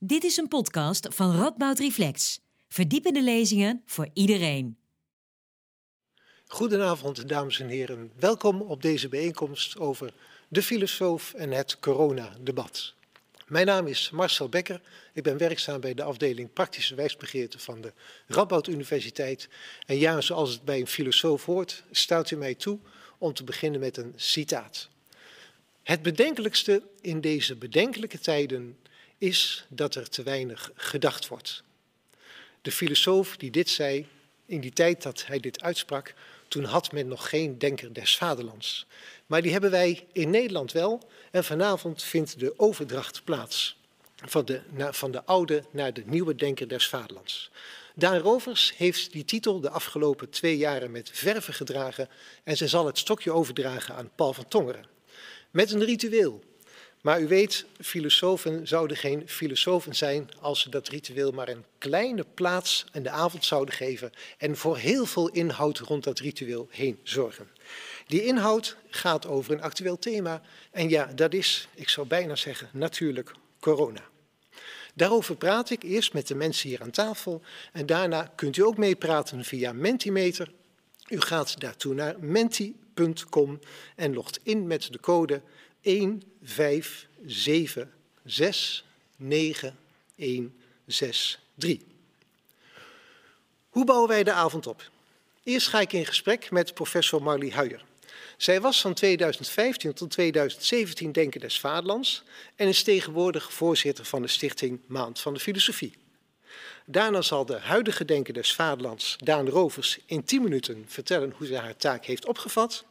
Dit is een podcast van Radboud Reflex. Verdiepende lezingen voor iedereen. Goedenavond, dames en heren. Welkom op deze bijeenkomst over de filosoof en het coronadebat. Mijn naam is Marcel Becker. Ik ben werkzaam bij de afdeling Praktische Wijsbegeerte van de Radboud Universiteit. En ja, zoals het bij een filosoof hoort, staat u mij toe om te beginnen met een citaat. Het bedenkelijkste in deze bedenkelijke tijden is dat er te weinig gedacht wordt. De filosoof die dit zei, in die tijd dat hij dit uitsprak, toen had men nog geen denker des vaderlands. Maar die hebben wij in Nederland wel. En vanavond vindt de overdracht plaats van de, van de oude naar de nieuwe denker des vaderlands. Daan Rovers heeft die titel de afgelopen twee jaren met verve gedragen en ze zal het stokje overdragen aan Paul van Tongeren. Met een ritueel maar u weet, filosofen zouden geen filosofen zijn als ze dat ritueel maar een kleine plaats in de avond zouden geven en voor heel veel inhoud rond dat ritueel heen zorgen. Die inhoud gaat over een actueel thema en ja, dat is, ik zou bijna zeggen, natuurlijk corona. Daarover praat ik eerst met de mensen hier aan tafel en daarna kunt u ook meepraten via Mentimeter. U gaat daartoe naar menti.com en logt in met de code 1, 5, 7, 6, 9, 1, 6, 3. Hoe bouwen wij de avond op? Eerst ga ik in gesprek met professor Marlie Huijer. Zij was van 2015 tot 2017 Denker des Vaderlands en is tegenwoordig voorzitter van de stichting Maand van de Filosofie. Daarna zal de huidige Denker des Vaderlands, Daan Rovers, in 10 minuten vertellen hoe zij haar taak heeft opgevat.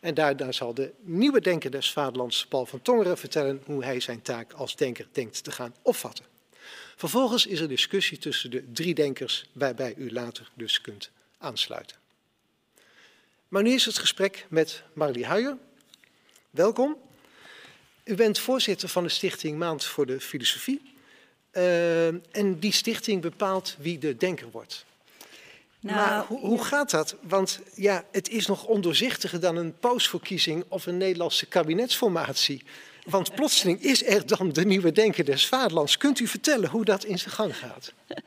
En daarna zal de nieuwe denker des vaderlands, Paul van Tongeren, vertellen hoe hij zijn taak als denker denkt te gaan opvatten. Vervolgens is er discussie tussen de drie denkers, waarbij u later dus kunt aansluiten. Maar nu is het gesprek met Marlie Huijer. Welkom. U bent voorzitter van de stichting Maand voor de Filosofie. Uh, en die stichting bepaalt wie de denker wordt. Nou, maar hoe, hoe, gaat dat? Want ja, het is nog ondoorzichtiger dan een pausverkiezing of een Nederlandse kabinetsformatie. Want plotseling is er dan de nieuwe denker des vaderlands. Kunt u vertellen hoe dat in zijn gang gaat?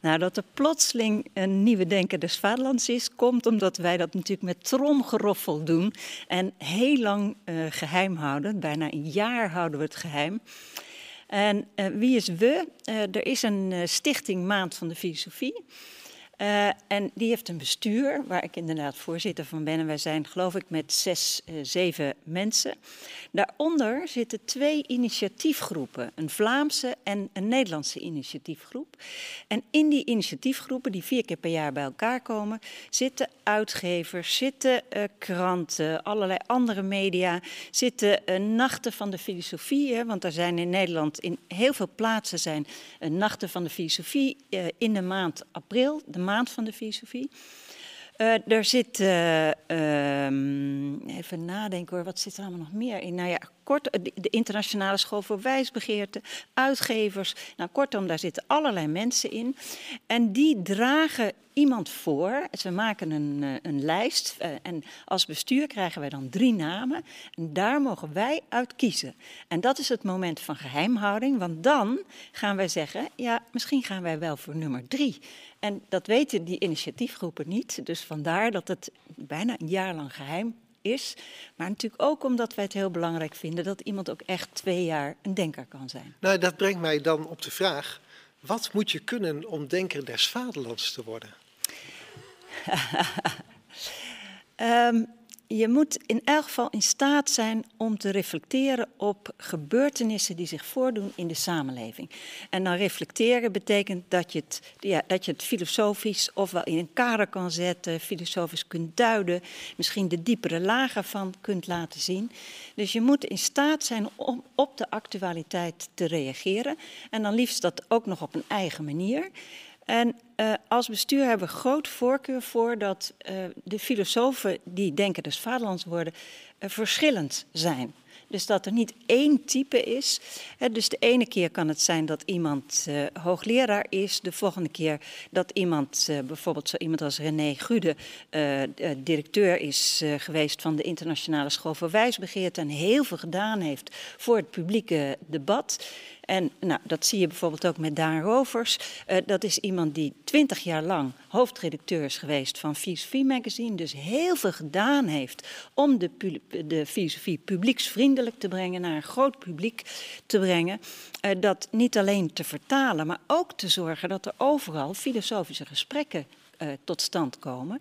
Nou, dat er plotseling een nieuwe denker des vaderlands is, komt omdat wij dat natuurlijk met tromgeroffel doen en heel lang uh, geheim houden. Bijna een jaar houden we het geheim. En uh, wie is we? Uh, er is een stichting Maand van de Filosofie. Uh, en die heeft een bestuur, waar ik inderdaad voorzitter van ben. En wij zijn, geloof ik, met zes, uh, zeven mensen. Daaronder zitten twee initiatiefgroepen: een Vlaamse en een Nederlandse initiatiefgroep. En in die initiatiefgroepen, die vier keer per jaar bij elkaar komen, zitten uitgevers, zitten uh, kranten, allerlei andere media, zitten nachten van de filosofie. Want er zijn in Nederland in heel veel plaatsen zijn nachten van de filosofie in de maand april. De maand van de filosofie. Uh, er zit, uh, um, even nadenken hoor, wat zit er allemaal nog meer in? Nou ja, kort, de Internationale School voor Wijsbegeerte, uitgevers. Nou, kortom, daar zitten allerlei mensen in. En die dragen iemand voor. Ze maken een, eh, een lijst. En als bestuur krijgen wij dan drie namen. En daar mogen wij uit kiezen. En dat is het moment van geheimhouding. Want dan gaan wij zeggen, ja, misschien gaan wij wel voor nummer drie. En dat weten die initiatiefgroepen niet. Dus vandaar dat het bijna een jaar lang geheim is. Maar natuurlijk ook omdat wij het heel belangrijk vinden dat iemand ook echt twee jaar een denker kan zijn. Nou, dat brengt mij dan op de vraag: wat moet je kunnen om denker des vaderlands te worden? um, je moet in elk geval in staat zijn om te reflecteren op gebeurtenissen die zich voordoen in de samenleving. En dan reflecteren betekent dat je het, dat je het filosofisch ofwel in een kader kan zetten, filosofisch kunt duiden, misschien de diepere lagen van kunt laten zien. Dus je moet in staat zijn om op de actualiteit te reageren. En dan liefst dat ook nog op een eigen manier. En uh, als bestuur hebben we groot voorkeur voor dat uh, de filosofen die denken des vaderlands worden uh, verschillend zijn. Dus dat er niet één type is. dus de ene keer kan het zijn dat iemand hoogleraar is. De volgende keer dat iemand, bijvoorbeeld zo iemand als René Gude, directeur is geweest van de Internationale School voor Wijsbegeerte en heel veel gedaan heeft voor het publieke debat. En nou, dat zie je bijvoorbeeld ook met Daan Rovers. Uh, dat is iemand die twintig jaar lang hoofdredacteur is geweest van Filosofie Magazine. Dus heel veel gedaan heeft om de, de filosofie publieksvriendelijk te brengen, naar een groot publiek te brengen. Uh, dat niet alleen te vertalen, maar ook te zorgen dat er overal filosofische gesprekken uh, tot stand komen.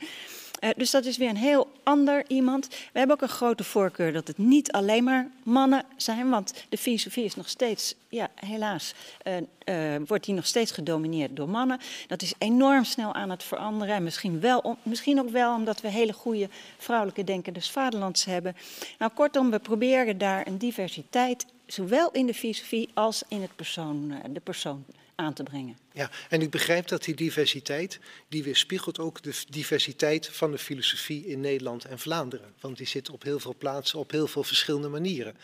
Uh, dus dat is weer een heel ander iemand. We hebben ook een grote voorkeur dat het niet alleen maar mannen zijn, want de filosofie is nog steeds, ja, helaas, uh, uh, wordt die nog steeds gedomineerd door mannen. Dat is enorm snel aan het veranderen. En misschien, wel, misschien ook wel omdat we hele goede vrouwelijke denkers vaderlands hebben. Nou, kortom, we proberen daar een diversiteit, zowel in de filosofie als in het persoon, de persoon aan te brengen. Ja, en ik begrijp dat die diversiteit, die weerspiegelt ook de diversiteit van de filosofie in Nederland en Vlaanderen. Want die zit op heel veel plaatsen, op heel veel verschillende manieren.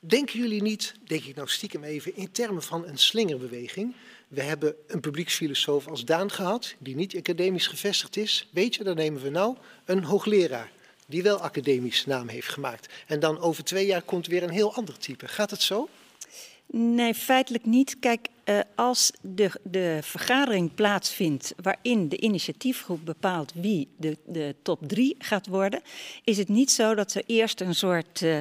Denken jullie niet, denk ik nou stiekem even, in termen van een slingerbeweging? We hebben een publieksfilosoof als Daan gehad, die niet academisch gevestigd is. Weet je, dan nemen we nou een hoogleraar die wel academisch naam heeft gemaakt. En dan over twee jaar komt weer een heel ander type. Gaat het zo? Nee, feitelijk niet. Kijk, uh, als de, de vergadering plaatsvindt waarin de initiatiefgroep bepaalt wie de, de top drie gaat worden, is het niet zo dat er eerst een soort uh,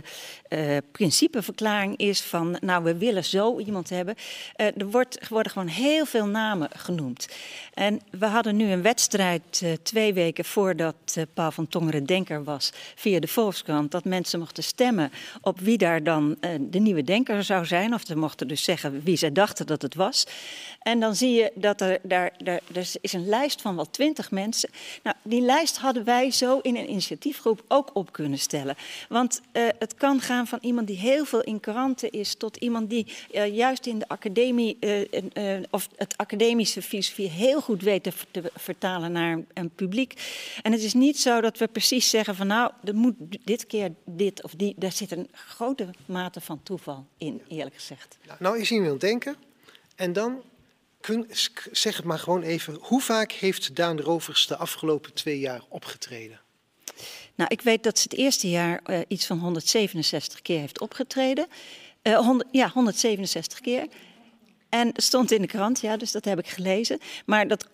uh, principeverklaring is van, nou, we willen zo iemand hebben. er wordt, worden gewoon heel veel namen genoemd. En we hadden nu een wedstrijd twee weken voordat Paul van Tongeren denker was, via de Volkskrant, dat mensen mochten stemmen op wie daar dan de nieuwe denker zou zijn. Of ze mochten dus zeggen wie zij dachten dat het was. En dan zie je dat er daar, daar is een lijst van wel twintig mensen. Nou, die lijst hadden wij zo in een initiatiefgroep ook op kunnen stellen. Want uh, het kan gaan van iemand die heel veel in kranten is, tot iemand die uh, juist in de academie uh, of het academische filosofie heel goed weet te, te, vertalen naar een publiek. En het is niet zo dat we precies zeggen van nou, er moet dit keer dit of die. Daar zit een grote mate van toeval in, eerlijk gezegd. Nou, is iemand denken. En dan, kun, zeg het maar gewoon even, hoe vaak heeft Daan Rovers de afgelopen twee jaar opgetreden? Nou, ik weet dat ze het eerste jaar uh, iets van 167 keer heeft opgetreden. Eh, 100, ja, 167 keer. En stond in de krant, ja, dus dat heb ik gelezen. Maar dat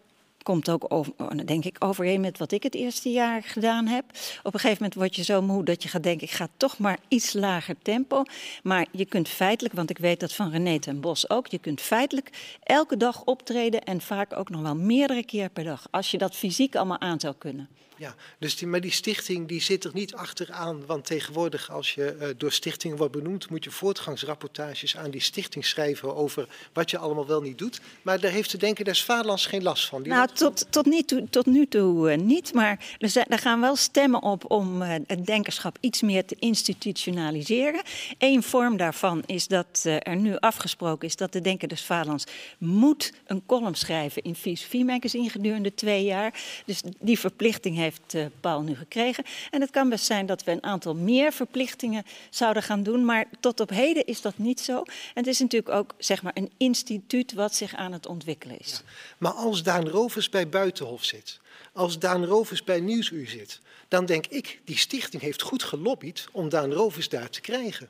komt ook over, oh, denk ik overeen met wat ik het eerste jaar gedaan heb. Op een gegeven moment word je zo moe dat je gaat denken, ik ga toch maar iets lager tempo. Maar je kunt feitelijk, want ik weet dat van René ten Bos ook, je kunt feitelijk elke dag optreden en vaak ook nog wel meerdere keer per dag. Als je dat fysiek allemaal aan zou kunnen. Ja, dus die, maar die stichting die zit er niet achteraan. Want tegenwoordig, als je uh, door stichtingen wordt benoemd, moet je voortgangsrapportages aan die stichting schrijven over wat je allemaal wel niet doet. Maar daar heeft de Denken des Vaderlands geen last van. Die nou, tot, tot, niet toe, tot nu toe uh, niet. Maar er, zijn, er gaan wel stemmen op om uh, het denkerschap iets meer te institutionaliseren. Eén vorm daarvan is dat er nu afgesproken is dat de Denken des Vaderlands moet een column schrijven in Filosofie Magazine gedurende twee jaar. Dus die verplichting heeft heeft uh, Paul nu gekregen. En het kan best zijn dat we een aantal meer verplichtingen zouden gaan doen, maar tot op heden is dat niet zo. En het is natuurlijk ook zeg maar, een instituut wat zich aan het ontwikkelen is. Ja. Maar als Daan Rovers bij Buitenhof zit, als Daan Rovers bij Nieuwsuur zit, dan denk ik, die stichting heeft goed gelobbyd om Daan Rovers daar te krijgen.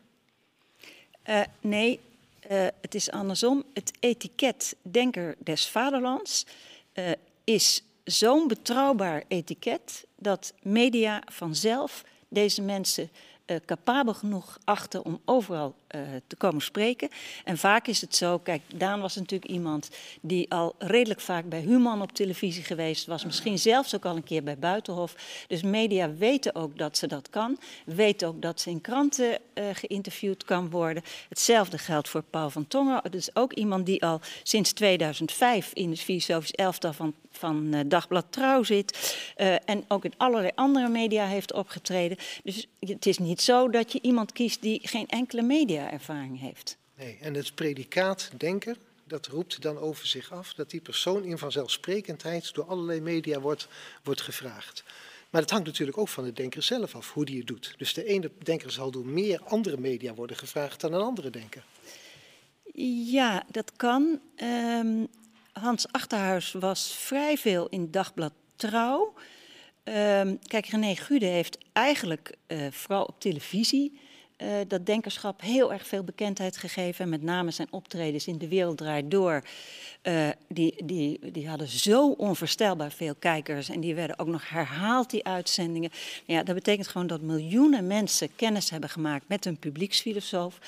Uh, nee, uh, het is andersom. Het etiket Denker des Vaderlands uh, is zo'n betrouwbaar etiket dat media vanzelf deze mensen uh, capabel genoeg achten om overal te komen spreken. En vaak is het zo, kijk, Daan was natuurlijk iemand die al redelijk vaak bij Human op televisie geweest was, misschien zelfs ook al een keer bij Buitenhof. Dus media weten ook dat ze dat kan, weten ook dat ze in kranten uh, geïnterviewd kan worden. Hetzelfde geldt voor Paul van Tongen, dus ook iemand die al sinds 2005 in het filosofisch elftal van van uh, Dagblad Trouw zit en ook in allerlei andere media heeft opgetreden. Dus het is niet zo dat je iemand kiest die geen enkele mediaervaring heeft. Nee, en het predicaat denker, dat roept dan over zich af dat die persoon in vanzelfsprekendheid door allerlei media wordt, wordt gevraagd. Maar dat hangt natuurlijk ook van de denker zelf af, hoe die het doet. Dus de ene denker zal door meer andere media worden gevraagd dan een andere denker. Ja, dat kan. Um, Hans Achterhuis was vrij veel in Dagblad Trouw. Um, kijk, René Gude heeft eigenlijk uh, vooral op televisie uh, dat denkerschap heel erg veel bekendheid gegeven. Met name zijn optredens in De Wereld Draait Door. Uh, die, die, die hadden zo onvoorstelbaar veel kijkers. En die werden ook nog herhaald, die uitzendingen. Ja, dat betekent gewoon dat miljoenen mensen kennis hebben gemaakt met een publieksfilosoof.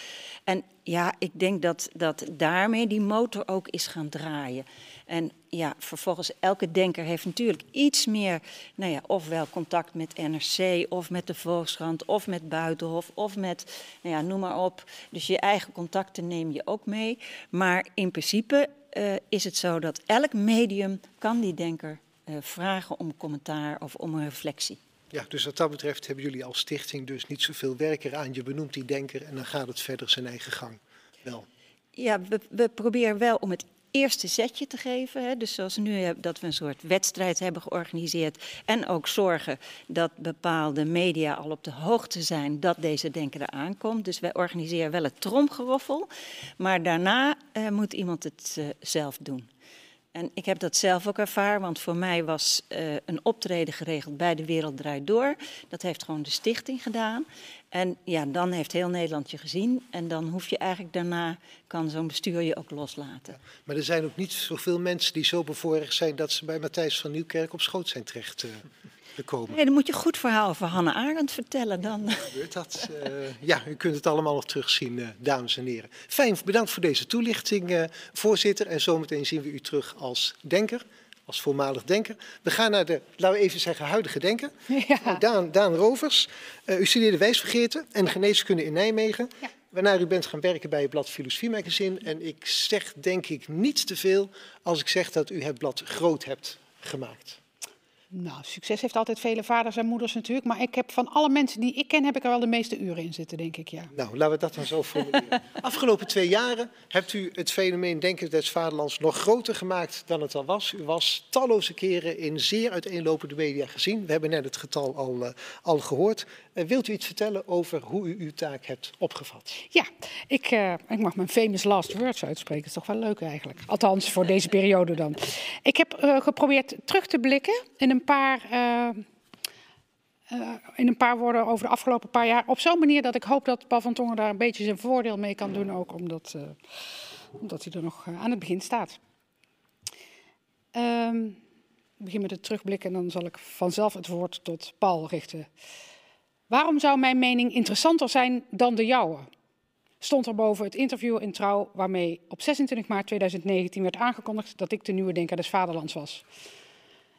En ja, ik denk dat, dat daarmee die motor ook is gaan draaien. En ja, vervolgens, elke denker heeft natuurlijk iets meer, nou ja, ofwel contact met NRC, of met de Volkskrant, of met Buitenhof, of met, nou ja, noem maar op. Dus je eigen contacten neem je ook mee. Maar in principe uh, is het zo dat elk medium kan die denker uh, vragen om commentaar of om een reflectie. Ja, dus wat dat betreft hebben jullie als stichting dus niet zoveel werk eraan. Je benoemt die denker en dan gaat het verder zijn eigen gang. Wel. Ja, we, we proberen wel om het eerste zetje te geven. Hè. Dus zoals nu dat we een soort wedstrijd hebben georganiseerd. En ook zorgen dat bepaalde media al op de hoogte zijn dat deze denker er aankomt. Dus wij organiseren wel het tromgeroffel. Maar daarna uh, moet iemand het uh, zelf doen. En ik heb dat zelf ook ervaren, want voor mij was uh, een optreden geregeld bij De Wereld Draait Door. Dat heeft gewoon de stichting gedaan. En ja, dan heeft heel Nederland je gezien. En dan hoef je eigenlijk daarna, kan zo'n bestuur je ook loslaten. Maar er zijn ook niet zoveel mensen die zo bevoorrecht zijn dat ze bij Matthijs van Nieuwkerk op schoot zijn terecht uh, gekomen. Nee, dan moet je een goed verhaal over Hanne Arendt vertellen dan. Gebeurt dat? Uh, ja, u kunt het allemaal nog terugzien, uh, dames en heren. Fijn, bedankt voor deze toelichting, voorzitter. En zometeen zien we u terug als denker als voormalig denker. We gaan naar de, laten we even zeggen, huidige denker. Ja. Daan, Daan Rovers. U studeerde wijsvergeten en geneeskunde in Nijmegen. Ja. Waarna u bent gaan werken bij het blad Filosofie Magazine. En ik zeg denk ik niet te veel als ik zeg dat u het blad groot hebt gemaakt. Nou, succes heeft altijd vele vaders en moeders natuurlijk. Maar ik heb van alle mensen die ik ken, heb ik er wel de meeste uren in zitten, denk ik, ja. Nou, laten we dat dan zo formuleren. Afgelopen twee jaren hebt u het fenomeen Denken des Vaderlands nog groter gemaakt dan het al was. U was talloze keren in zeer uiteenlopende media gezien. We hebben net het getal al, uh, al gehoord. Uh, wilt u iets vertellen over hoe u uw taak hebt opgevat? Ja, ik, uh, ik mag mijn famous last words uitspreken. Dat is toch wel leuk eigenlijk. Althans, voor deze periode dan. Ik heb geprobeerd terug te blikken in een een paar, uh, uh, in een paar woorden over de afgelopen paar jaar. Op zo'n manier dat ik hoop dat Paul van Tongen daar een beetje zijn voordeel mee kan doen. Ook omdat, uh, omdat hij er nog aan het begin staat. Um, ik begin met het terugblikken en dan zal ik vanzelf het woord tot Paul richten. Waarom zou mijn mening interessanter zijn dan de jouwe? Stond er boven het interview in Trouw waarmee op 26 maart 2019 werd aangekondigd dat ik de nieuwe denker des vaderlands was.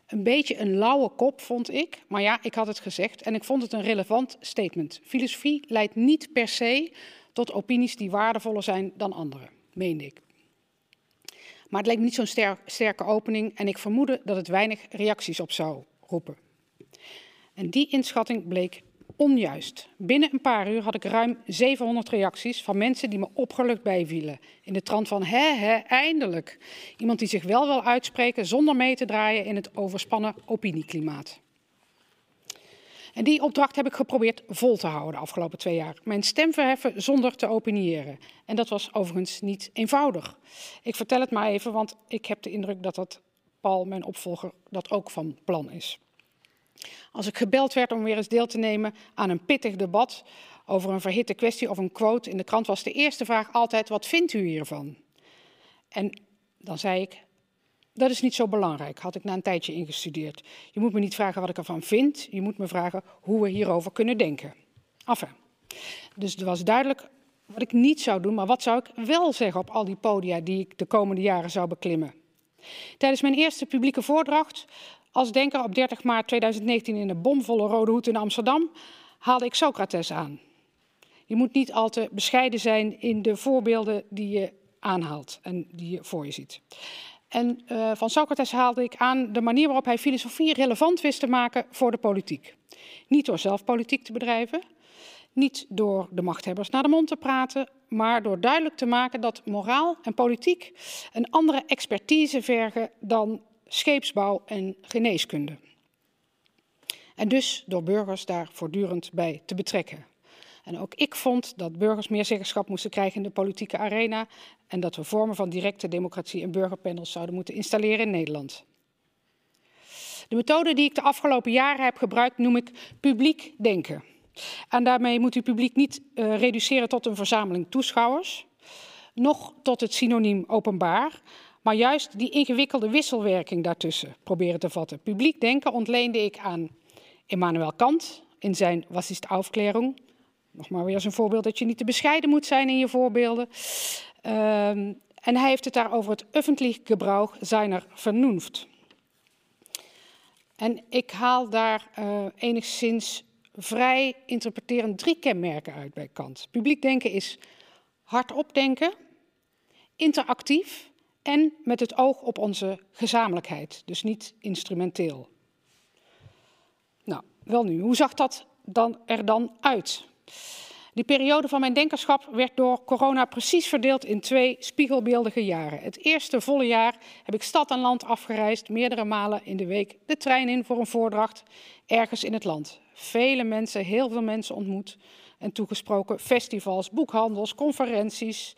Een beetje een lauwe kop, vond ik. Maar ja, ik had het gezegd en ik vond het een relevant statement. Filosofie leidt niet per se tot opinies die waardevoller zijn dan andere, meende ik. Maar het leek me niet zo'n ster sterke opening en ik vermoedde dat het weinig reacties op zou roepen. En die inschatting bleek onjuist. Binnen een paar uur had ik ruim 700 reacties van mensen die me opgelucht bijvielen. In de trant van, hè, hè, eindelijk. Iemand die zich wel wil uitspreken zonder mee te draaien in het overspannen opinieklimaat. En die opdracht heb ik geprobeerd vol te houden de afgelopen twee jaar. Mijn stem verheffen zonder te opiniëren. En dat was overigens niet eenvoudig. Ik vertel het maar even, want ik heb de indruk dat dat Paul, mijn opvolger, dat ook van plan is. Als ik gebeld werd om weer eens deel te nemen aan een pittig debat over een verhitte kwestie of een quote in de krant, was de eerste vraag altijd: wat vindt u hiervan? En dan zei ik: dat is niet zo belangrijk, had ik na een tijdje ingestudeerd. Je moet me niet vragen wat ik ervan vind, je moet me vragen hoe we hierover kunnen denken. Enfin. Dus het was duidelijk wat ik niet zou doen, maar wat zou ik wel zeggen op al die podia die ik de komende jaren zou beklimmen. Tijdens mijn eerste publieke voordracht als denker op 30 maart 2019 in de bomvolle Rode Hoed in Amsterdam haalde ik Socrates aan. Je moet niet al te bescheiden zijn in de voorbeelden die je aanhaalt en die je voor je ziet. En uh, van Socrates haalde ik aan de manier waarop hij filosofie relevant wist te maken voor de politiek. Niet door zelf politiek te bedrijven, niet door de machthebbers naar de mond te praten, maar door duidelijk te maken dat moraal en politiek een andere expertise vergen dan scheepsbouw en geneeskunde. En dus door burgers daar voortdurend bij te betrekken. En ook ik vond dat burgers meer zeggenschap moesten krijgen in de politieke arena en dat we vormen van directe democratie en burgerpanels zouden moeten installeren in Nederland. De methode die ik de afgelopen jaren heb gebruikt noem ik publiek denken. En daarmee moet u publiek niet uh, reduceren tot een verzameling toeschouwers, nog tot het synoniem openbaar, maar juist die ingewikkelde wisselwerking daartussen proberen te vatten. Publiek denken ontleende ik aan Immanuel Kant in zijn Was ist Aufklärung. Nog maar weer eens een voorbeeld dat je niet te bescheiden moet zijn in je voorbeelden. Uh, en hij heeft het daar over het öffentlich Gebrauch seiner Vernunft. En ik haal daar uh, enigszins vrij interpreterend drie kenmerken uit bij Kant. Publiek denken is hardop denken, interactief en met het oog op onze gezamenlijkheid, dus niet instrumenteel. Nou, wel nu, hoe zag dat dan er dan uit? Die periode van mijn denkerschap werd door corona precies verdeeld in twee spiegelbeeldige jaren. Het eerste volle jaar heb ik stad en land afgereisd, meerdere malen in de week de trein in voor een voordracht ergens in het land. Vele mensen, heel veel mensen ontmoet en toegesproken. Festivals, boekhandels, conferenties,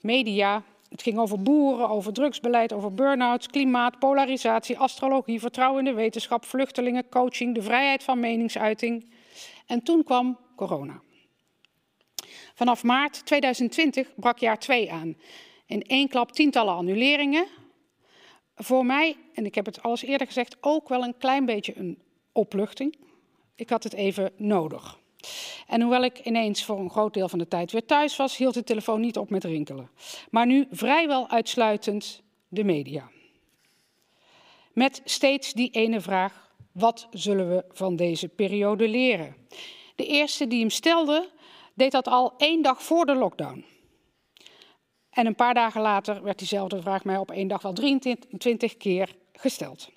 media. Het ging over boeren, over drugsbeleid, over burn-outs, klimaat, polarisatie, astrologie, vertrouwen in de wetenschap, vluchtelingen, coaching, de vrijheid van meningsuiting. En toen kwam corona. Vanaf maart 2020 brak jaar 2 aan. In één klap tientallen annuleringen. Voor mij, en ik heb het al eerder gezegd, ook wel een klein beetje een opluchting. Ik had het even nodig. En hoewel ik ineens voor een groot deel van de tijd weer thuis was, hield de telefoon niet op met rinkelen. Maar nu vrijwel uitsluitend de media. Met steeds die ene vraag: wat zullen we van deze periode leren? De eerste die hem stelde, deed dat al één dag voor de lockdown. En een paar dagen later werd diezelfde vraag mij op één dag wel 23 keer gesteld.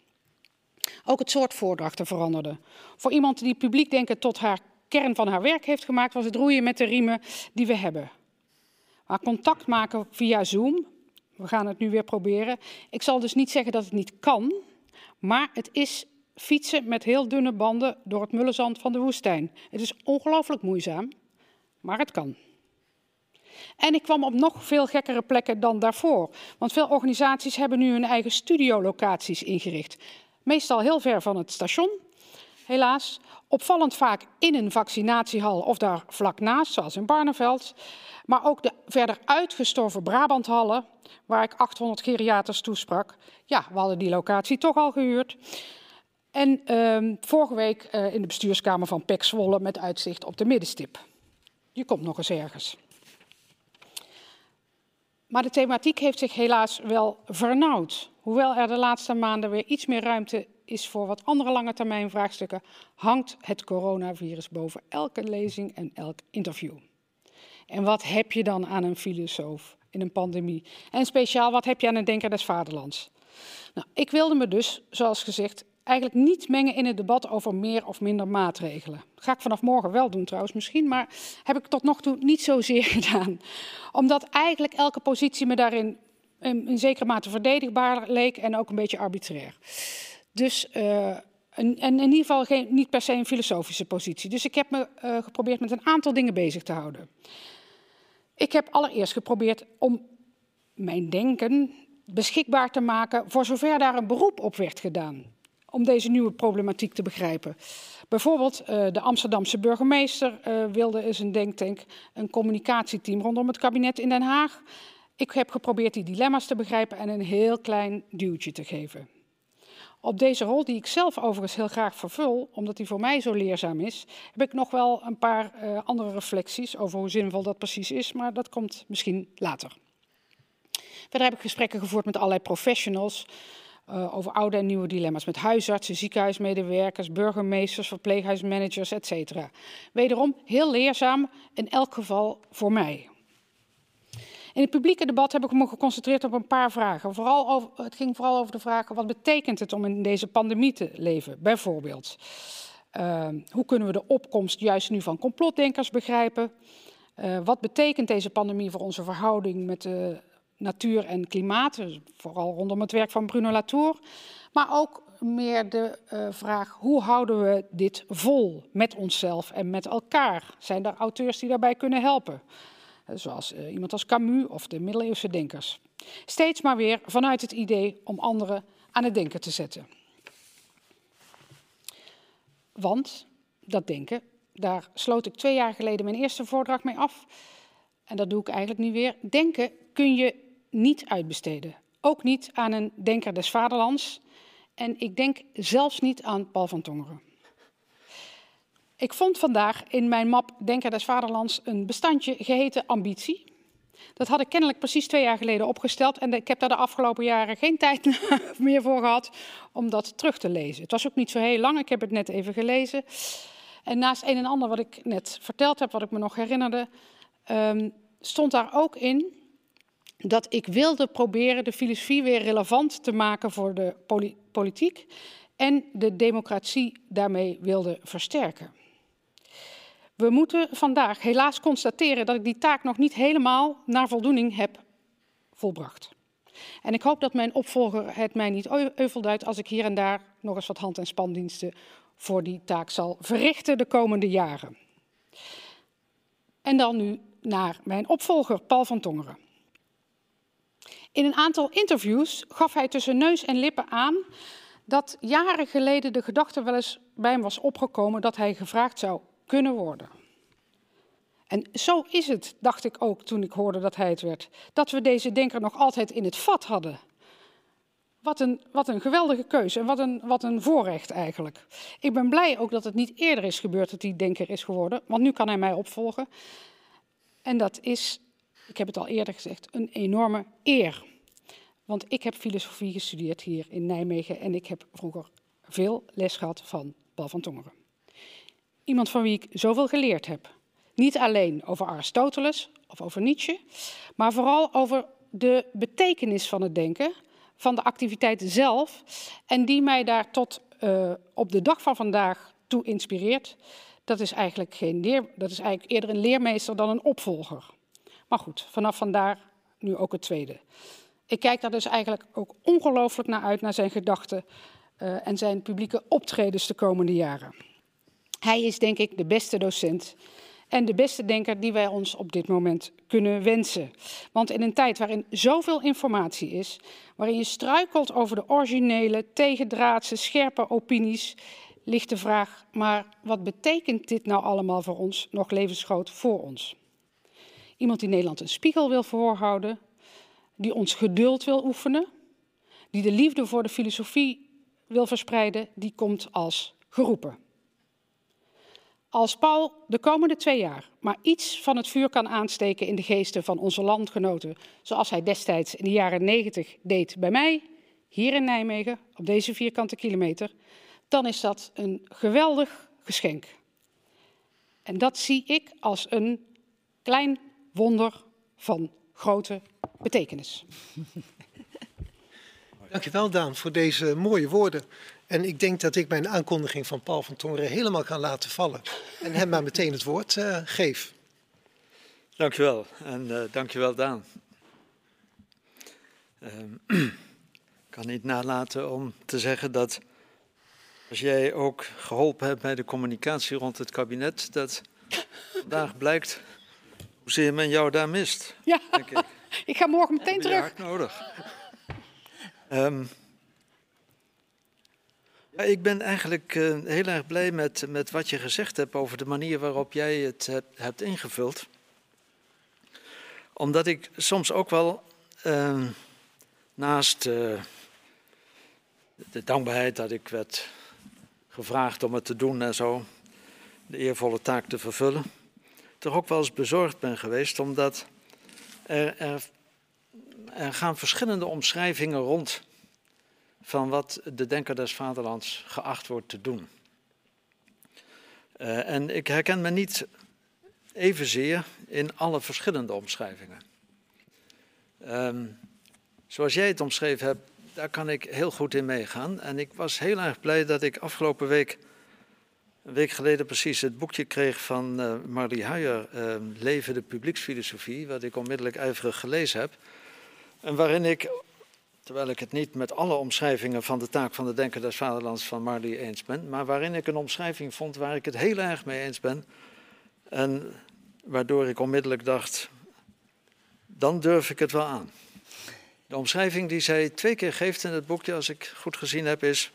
Ook het soort voordrachten veranderde. Voor iemand die publiek denken tot haar kern van haar werk heeft gemaakt, was het roeien met de riemen die we hebben. Maar contact maken via Zoom, we gaan het nu weer proberen. Ik zal dus niet zeggen dat het niet kan, maar het is fietsen met heel dunne banden door het mullenzand van de woestijn. Het is ongelooflijk moeizaam maar het kan. En ik kwam op nog veel gekkere plekken dan daarvoor. Want veel organisaties hebben nu hun eigen studiolocaties ingericht. Meestal heel ver van het station, helaas. Opvallend vaak in een vaccinatiehal of daar vlak naast, zoals in Barneveld. Maar ook de verder uitgestorven Brabanthallen, waar ik 800 geriaters toesprak. Ja, we hadden die locatie toch al gehuurd. En uh, vorige week uh, in de bestuurskamer van PEC Zwolle met uitzicht op de middenstip. Je komt nog eens ergens. Maar de thematiek heeft zich helaas wel vernauwd. Hoewel er de laatste maanden weer iets meer ruimte is voor wat andere lange termijn vraagstukken, hangt het coronavirus boven elke lezing en elk interview. En wat heb je dan aan een filosoof in een pandemie? En speciaal, wat heb je aan een denker des vaderlands? Nou, ik wilde me dus, zoals gezegd, eigenlijk niet mengen in het debat over meer of minder maatregelen. Ga ik vanaf morgen wel doen trouwens misschien, maar heb ik tot nog toe niet zozeer gedaan. Omdat eigenlijk elke positie me daarin in, zekere mate verdedigbaar leek en ook een beetje arbitrair. Dus uh, en, en, in ieder geval geen, niet per se een filosofische positie. Dus ik heb me uh, geprobeerd met een aantal dingen bezig te houden. Ik heb allereerst geprobeerd om mijn denken beschikbaar te maken voor zover daar een beroep op werd gedaan om deze nieuwe problematiek te begrijpen. Bijvoorbeeld uh, de Amsterdamse burgemeester wilde eens een denktank, een communicatieteam rondom het kabinet in Den Haag. Ik heb geprobeerd die dilemma's te begrijpen en een heel klein duwtje te geven. Op deze rol, die ik zelf overigens heel graag vervul, omdat die voor mij zo leerzaam is, heb ik nog wel een paar uh, andere reflecties over hoe zinvol dat precies is, maar dat komt misschien later. Verder heb ik gesprekken gevoerd met allerlei professionals, uh, over oude en nieuwe dilemma's met huisartsen, ziekenhuismedewerkers, burgemeesters, verpleeghuismanagers, etc. Wederom heel leerzaam, in elk geval voor mij. In het publieke debat heb ik me geconcentreerd op een paar vragen. Vooral het ging vooral over de vraag: wat betekent het om in deze pandemie te leven? Bijvoorbeeld, uh, hoe kunnen we de opkomst juist nu van complotdenkers begrijpen? Uh, wat betekent deze pandemie voor onze verhouding met de natuur en klimaat, dus vooral rondom het werk van Bruno Latour. Maar ook meer de uh, vraag, hoe houden we dit vol met onszelf en met elkaar? Zijn er auteurs die daarbij kunnen helpen? Zoals uh, iemand als Camus of de middeleeuwse denkers. Steeds maar weer vanuit het idee om anderen aan het denken te zetten. Want dat denken daar sloot ik twee jaar geleden mijn eerste voordracht mee af. En dat doe ik eigenlijk nu weer. Denken kun je niet uitbesteden. Ook niet aan een denker des vaderlands. En ik denk zelfs niet aan Paul van Tongeren. Ik vond vandaag in mijn map Denker des Vaderlands een bestandje geheten ambitie. Dat had ik kennelijk precies twee jaar geleden opgesteld en ik heb daar de afgelopen jaren geen tijd meer voor gehad om dat terug te lezen. Het was ook niet zo heel lang, ik heb het net even gelezen. En naast een en ander wat ik net verteld heb, wat ik me nog herinnerde, um, stond daar ook in dat ik wilde proberen de filosofie weer relevant te maken voor de politiek en de democratie daarmee wilde versterken. We moeten vandaag helaas constateren dat ik die taak nog niet helemaal naar voldoening heb volbracht. En ik hoop dat mijn opvolger het mij niet euvelduidt als ik hier en daar nog eens wat hand- en spandiensten voor die taak zal verrichten de komende jaren. En dan nu naar mijn opvolger, Paul van Tongeren. In een aantal interviews gaf hij tussen neus en lippen aan dat jaren geleden de gedachte wel eens bij hem was opgekomen dat hij gevraagd zou kunnen worden. En zo is het, dacht ik ook toen ik hoorde dat hij het werd, dat we deze denker nog altijd in het vat hadden. Wat een, wat een geweldige keuze en wat een, wat een voorrecht eigenlijk. Ik ben blij ook dat het niet eerder is gebeurd dat hij denker is geworden, want nu kan hij mij opvolgen. En dat is, ik heb het al eerder gezegd, een enorme eer. Want ik heb filosofie gestudeerd hier in Nijmegen en ik heb vroeger veel les gehad van Paul van Tongeren. Iemand van wie ik zoveel geleerd heb. Niet alleen over Aristoteles of over Nietzsche, maar vooral over de betekenis van het denken, van de activiteit zelf en die mij daar tot uh, op de dag van vandaag toe inspireert. Dat is eigenlijk geen leer, dat is eigenlijk eerder een leermeester dan een opvolger. Maar goed, vanaf vandaar nu ook het tweede. Ik kijk daar dus eigenlijk ook ongelooflijk naar uit, naar zijn gedachten uh, en zijn publieke optredens de komende jaren. Hij is denk ik de beste docent en de beste denker die wij ons op dit moment kunnen wensen. Want in een tijd waarin zoveel informatie is, waarin je struikelt over de originele, tegendraadse, scherpe opinies, ligt de vraag, maar wat betekent dit nou allemaal voor ons, nog levensgroot voor ons? Iemand die Nederland een spiegel wil voorhouden, die ons geduld wil oefenen, die de liefde voor de filosofie wil verspreiden, die komt als geroepen. Als Paul de komende twee jaar maar iets van het vuur kan aansteken in de geesten van onze landgenoten, zoals hij destijds in de jaren negentig deed bij mij, hier in Nijmegen, op deze vierkante kilometer, dan is dat een geweldig geschenk. En dat zie ik als een klein wonder van grote betekenis. Dankjewel Daan voor deze mooie woorden. En ik denk dat ik mijn aankondiging van Paul van Tongeren helemaal kan laten vallen. En hem maar meteen het woord uh, geef. Dankjewel. En uh, dankjewel Daan. Uh, ik kan niet nalaten om te zeggen dat als jij ook geholpen hebt bij de communicatie rond het kabinet, dat vandaag blijkt hoezeer men jou daar mist. Ja, denk ik. ik ga morgen meteen terug. Hard nodig. Um, ja, ik ben eigenlijk uh, heel erg blij met, met wat je gezegd hebt over de manier waarop jij het hebt, ingevuld. Omdat ik soms ook wel uh, naast uh, de dankbaarheid dat ik werd gevraagd om het te doen en zo, de eervolle taak te vervullen, toch ook wel eens bezorgd ben geweest, omdat er, er, er gaan verschillende omschrijvingen rond van wat de denker des vaderlands geacht wordt te doen. Uh, en ik herken me niet evenzeer in alle verschillende omschrijvingen. Um, zoals jij het omschreven hebt, daar kan ik heel goed in meegaan. En ik was heel erg blij dat ik afgelopen week, een week geleden precies, het boekje kreeg van uh, Marlie Huijer, uh, Leven de publieksfilosofie, wat ik onmiddellijk ijverig gelezen heb. En waarin ik terwijl ik het niet met alle omschrijvingen van de taak van de Denker des Vaderlands van Marley eens ben, maar waarin ik een omschrijving vond waar ik het heel erg mee eens ben. En waardoor ik onmiddellijk dacht, dan durf ik het wel aan. De omschrijving die zij twee keer geeft in het boekje, als ik goed gezien heb, is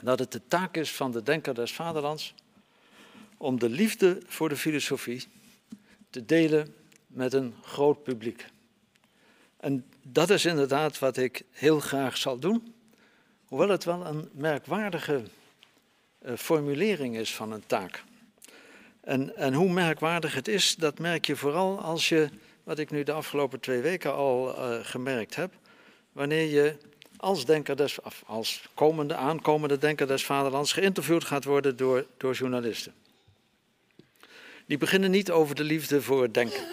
dat het de taak is van de Denker des Vaderlands om de liefde voor de filosofie te delen met een groot publiek. En dat is inderdaad wat ik heel graag zal doen, hoewel het wel een merkwaardige uh, formulering is van een taak. En, en hoe merkwaardig het is, dat merk je vooral als je, wat ik nu de afgelopen twee weken al uh, gemerkt heb, wanneer je als denker als komende, aankomende denker des vaderlands geïnterviewd gaat worden door, door journalisten. Die beginnen niet over de liefde voor het denken,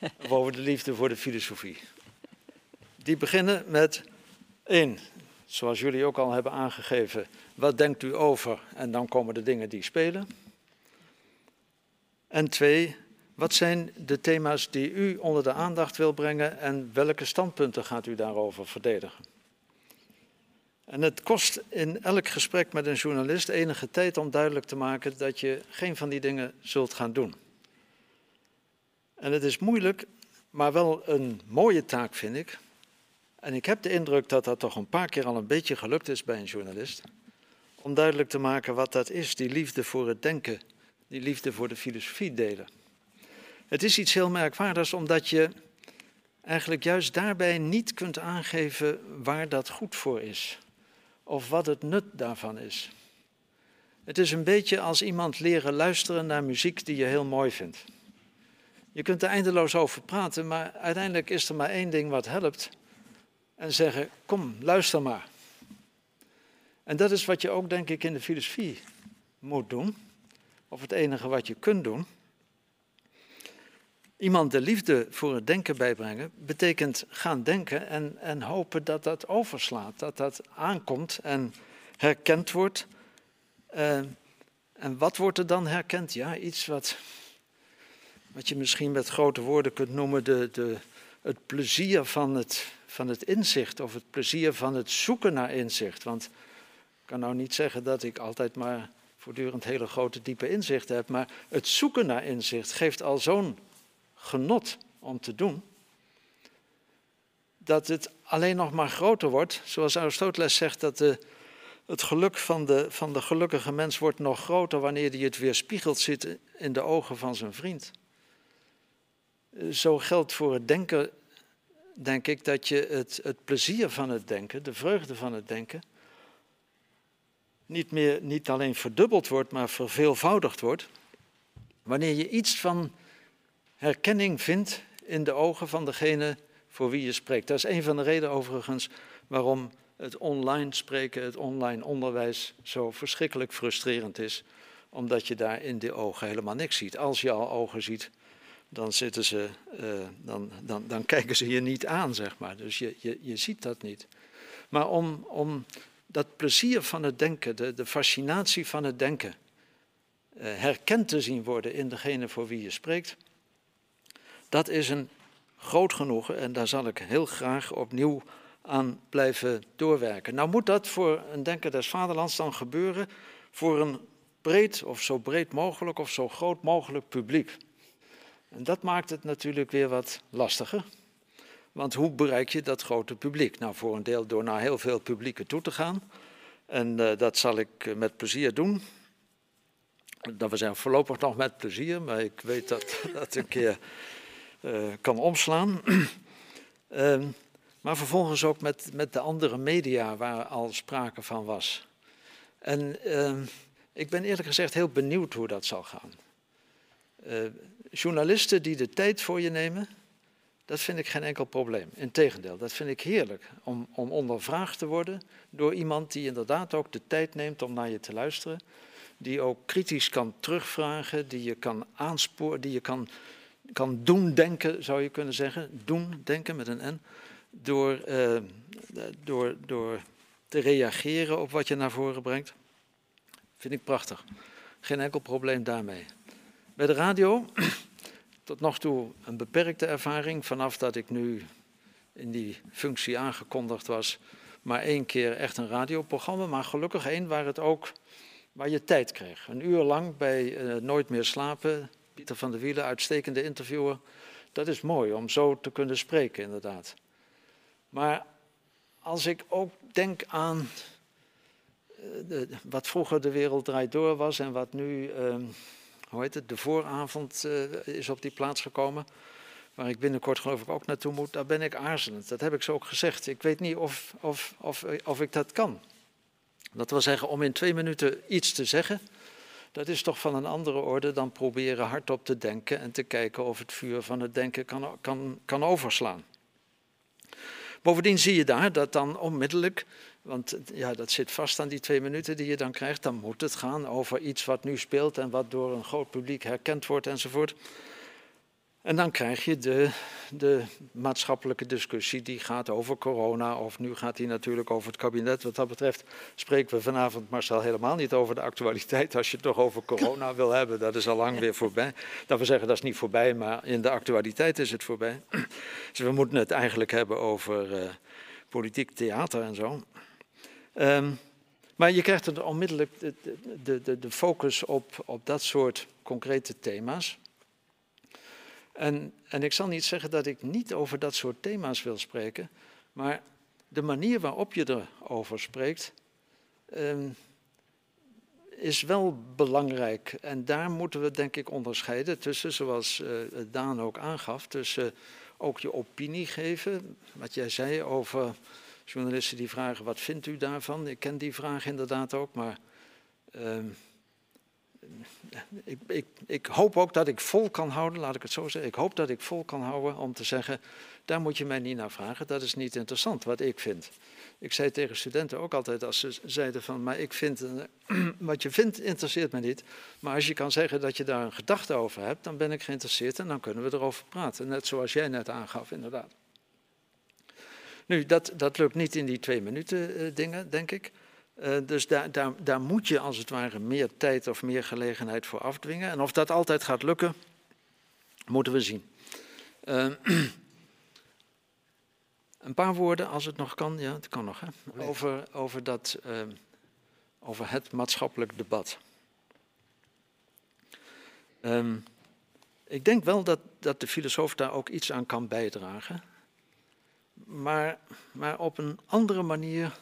of over de liefde voor de filosofie. Die beginnen met één, zoals jullie ook al hebben aangegeven, wat denkt u over? En dan komen de dingen die spelen. En twee, wat zijn de thema's die u onder de aandacht wil brengen en welke standpunten gaat u daarover verdedigen? En het kost in elk gesprek met een journalist enige tijd om duidelijk te maken dat je geen van die dingen zult gaan doen. En het is moeilijk, maar wel een mooie taak vind ik. En ik heb de indruk dat dat toch een paar keer al een beetje gelukt is bij een journalist. Om duidelijk te maken wat dat is, die liefde voor het denken, die liefde voor de filosofie delen. Het is iets heel merkwaardigs omdat je eigenlijk juist daarbij niet kunt aangeven waar dat goed voor is of wat het nut daarvan is. Het is een beetje als iemand leren luisteren naar muziek die je heel mooi vindt. Je kunt er eindeloos over praten, maar uiteindelijk is er maar één ding wat helpt. En zeggen, kom, luister maar. En dat is wat je ook, denk ik, in de filosofie moet doen. Of het enige wat je kunt doen. Iemand de liefde voor het denken bijbrengen betekent gaan denken en, en hopen dat dat overslaat, dat dat aankomt en herkend wordt. Uh, en wat wordt er dan herkend? Ja, iets wat, wat je misschien met grote woorden kunt noemen de, de, het plezier van het, van het inzicht of het plezier van het zoeken naar inzicht. Want ik kan nou niet zeggen dat ik altijd maar voortdurend hele grote diepe inzichten heb, maar het zoeken naar inzicht geeft al zo'n genot om te doen, dat het alleen nog maar groter wordt. Zoals Aristoteles zegt, dat de, het geluk van de, van de gelukkige mens wordt nog groter wanneer hij het weer spiegelt zit in de ogen van zijn vriend. Zo geldt voor het denken, denk ik, dat je het, het plezier van het denken, de vreugde van het denken, niet, meer, niet alleen verdubbeld wordt, maar verveelvoudigd wordt. Wanneer je iets van herkenning vindt in de ogen van degene voor wie je spreekt. Dat is een van de redenen overigens waarom het online spreken, het online onderwijs zo verschrikkelijk frustrerend is. Omdat je daar in de ogen helemaal niks ziet. Als je al ogen ziet, dan, zitten ze, uh, dan, dan, dan kijken ze je niet aan, zeg maar. Dus je, je, je ziet dat niet. Maar om, om dat plezier van het denken, de, de fascinatie van het denken, uh, herkend te zien worden in degene voor wie je spreekt, dat is een groot genoegen en daar zal ik heel graag opnieuw aan blijven doorwerken. Nou moet dat voor een denker des vaderlands dan gebeuren voor een breed of zo breed mogelijk of zo groot mogelijk publiek. En dat maakt het natuurlijk weer wat lastiger. Want hoe bereik je dat grote publiek? Nou, voor een deel door naar heel veel publieken toe te gaan. En uh, dat zal ik eh, met plezier doen. Dat we zijn voorlopig nog met plezier, maar ik weet dat dat een keer uh, kan omslaan. uh, maar vervolgens ook met, met de andere media waar al sprake van was. En uh, ik ben eerlijk gezegd heel benieuwd hoe dat zal gaan. Eh, journalisten die de tijd voor je nemen, dat vind ik geen enkel probleem. Integendeel, dat vind ik heerlijk om, om ondervraagd te worden door iemand die inderdaad ook de tijd neemt om naar je te luisteren. Die ook kritisch kan terugvragen, die je kan aansporen, die je kan kan doen denken, zou je kunnen zeggen. Doen denken met een N. Door, uh, door, door te reageren op wat je naar voren brengt. Vind ik prachtig. Geen enkel probleem daarmee. Bij de radio, tot nog toe een beperkte ervaring. Vanaf dat ik nu in die functie aangekondigd was. Maar één keer echt een radioprogramma. Maar gelukkig één waar het ook waar je tijd kreeg. Een uur lang bij uh, Nooit meer slapen Pieter van der Wielen, uitstekende interviewer. Dat is mooi om zo te kunnen spreken, inderdaad. Maar als ik ook denk aan eh, de, wat vroeger de wereld draait door was en wat nu, ehm, hoe heet het, de vooravond uh, is op die plaats gekomen. Waar ik binnenkort geloof ik ook naartoe moet, daar ben ik aarzelend. Dat heb ik zo ook gezegd. Ik weet niet of, of, of, of ik dat kan. Dat wil zeggen, om in twee minuten iets te zeggen, dat is toch van een andere orde dan proberen hardop te denken en te kijken of het vuur van het denken kan, kan, kan overslaan. Bovendien zie je daar dat dan onmiddellijk, want ja, dat zit vast aan die twee minuten die je dan krijgt, dan moet het gaan over iets wat nu speelt en wat door een groot publiek herkend wordt enzovoort. En dan krijg je de, de, maatschappelijke discussie die gaat over corona, of nu gaat die natuurlijk over het kabinet. Wat dat betreft spreken we vanavond, Marcel, helemaal niet over de actualiteit. Als je het toch over corona wil hebben, dat is al lang weer voorbij. Dat we zeggen, dat is niet voorbij, maar in de actualiteit is het voorbij. Dus we moeten het eigenlijk hebben over uh, politiek theater en zo. Um, maar je krijgt er onmiddellijk de, de, de, focus op, op dat soort concrete thema's. En, en ik zal niet zeggen dat ik niet over dat soort thema's wil spreken, maar de manier waarop je erover spreekt, ehm, is wel belangrijk. En daar moeten we denk ik onderscheiden tussen, zoals uh, Daan ook aangaf, tussen ook je opinie geven. Wat jij zei over journalisten die vragen, wat vindt u daarvan? Ik ken die vraag inderdaad ook, maar... Ehm, ik, ik, ik, hoop ook dat ik vol kan houden, laat ik het zo zeggen. Ik hoop dat ik vol kan houden om te zeggen, daar moet je mij niet naar vragen. Dat is niet interessant wat ik vind. Ik zei tegen studenten ook altijd als ze zeiden van, maar ik vind, wat je vindt interesseert me niet. Maar als je kan zeggen dat je daar een gedachte over hebt, dan ben ik geïnteresseerd en dan kunnen we erover praten. Net zoals jij net aangaf, inderdaad. Nu, dat, dat lukt niet in die twee minuten uh, dingen, denk ik. Uh, dus daar, daar, daar moet je als het ware meer tijd of meer gelegenheid voor afdwingen. En of dat altijd gaat lukken, moeten we zien. Uh, een paar woorden, als het nog kan, ja, het kan nog, hè? Over, over, dat, uh, over het maatschappelijk debat. Um, ik denk wel dat, dat de filosoof daar ook iets aan kan bijdragen, maar, maar op een andere manier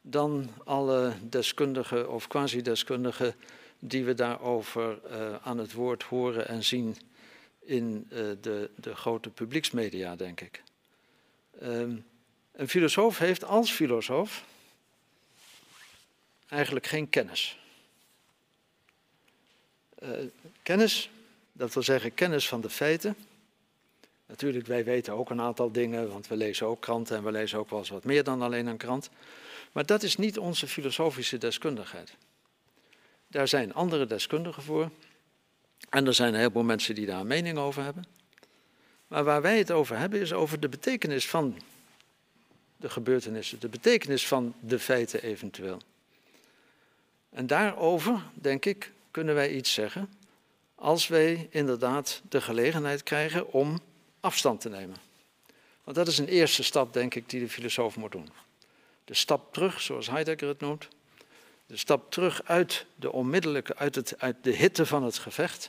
dan alle deskundigen of quasi-deskundigen die we daarover uh, aan het woord horen en zien in uh, de, de, grote publieksmedia, denk ik. Um, een filosoof heeft als filosoof eigenlijk geen kennis. Uh, kennis, dat wil zeggen kennis van de feiten. Natuurlijk, wij weten ook een aantal dingen, want we lezen ook kranten en we lezen ook wel eens wat meer dan alleen een krant. Maar dat is niet onze filosofische deskundigheid. Daar zijn andere deskundigen voor. En er zijn een heleboel mensen die daar een mening over hebben. Maar waar wij het over hebben is over de betekenis van de gebeurtenissen, de betekenis van de feiten eventueel. En daarover, denk ik, kunnen wij iets zeggen als wij inderdaad de gelegenheid krijgen om afstand te nemen. Want dat is een eerste stap, denk ik, die de filosoof moet doen. De stap terug, zoals Heidegger het noemt. De stap terug uit de onmiddellijke, uit, het, uit de hitte van het gevecht.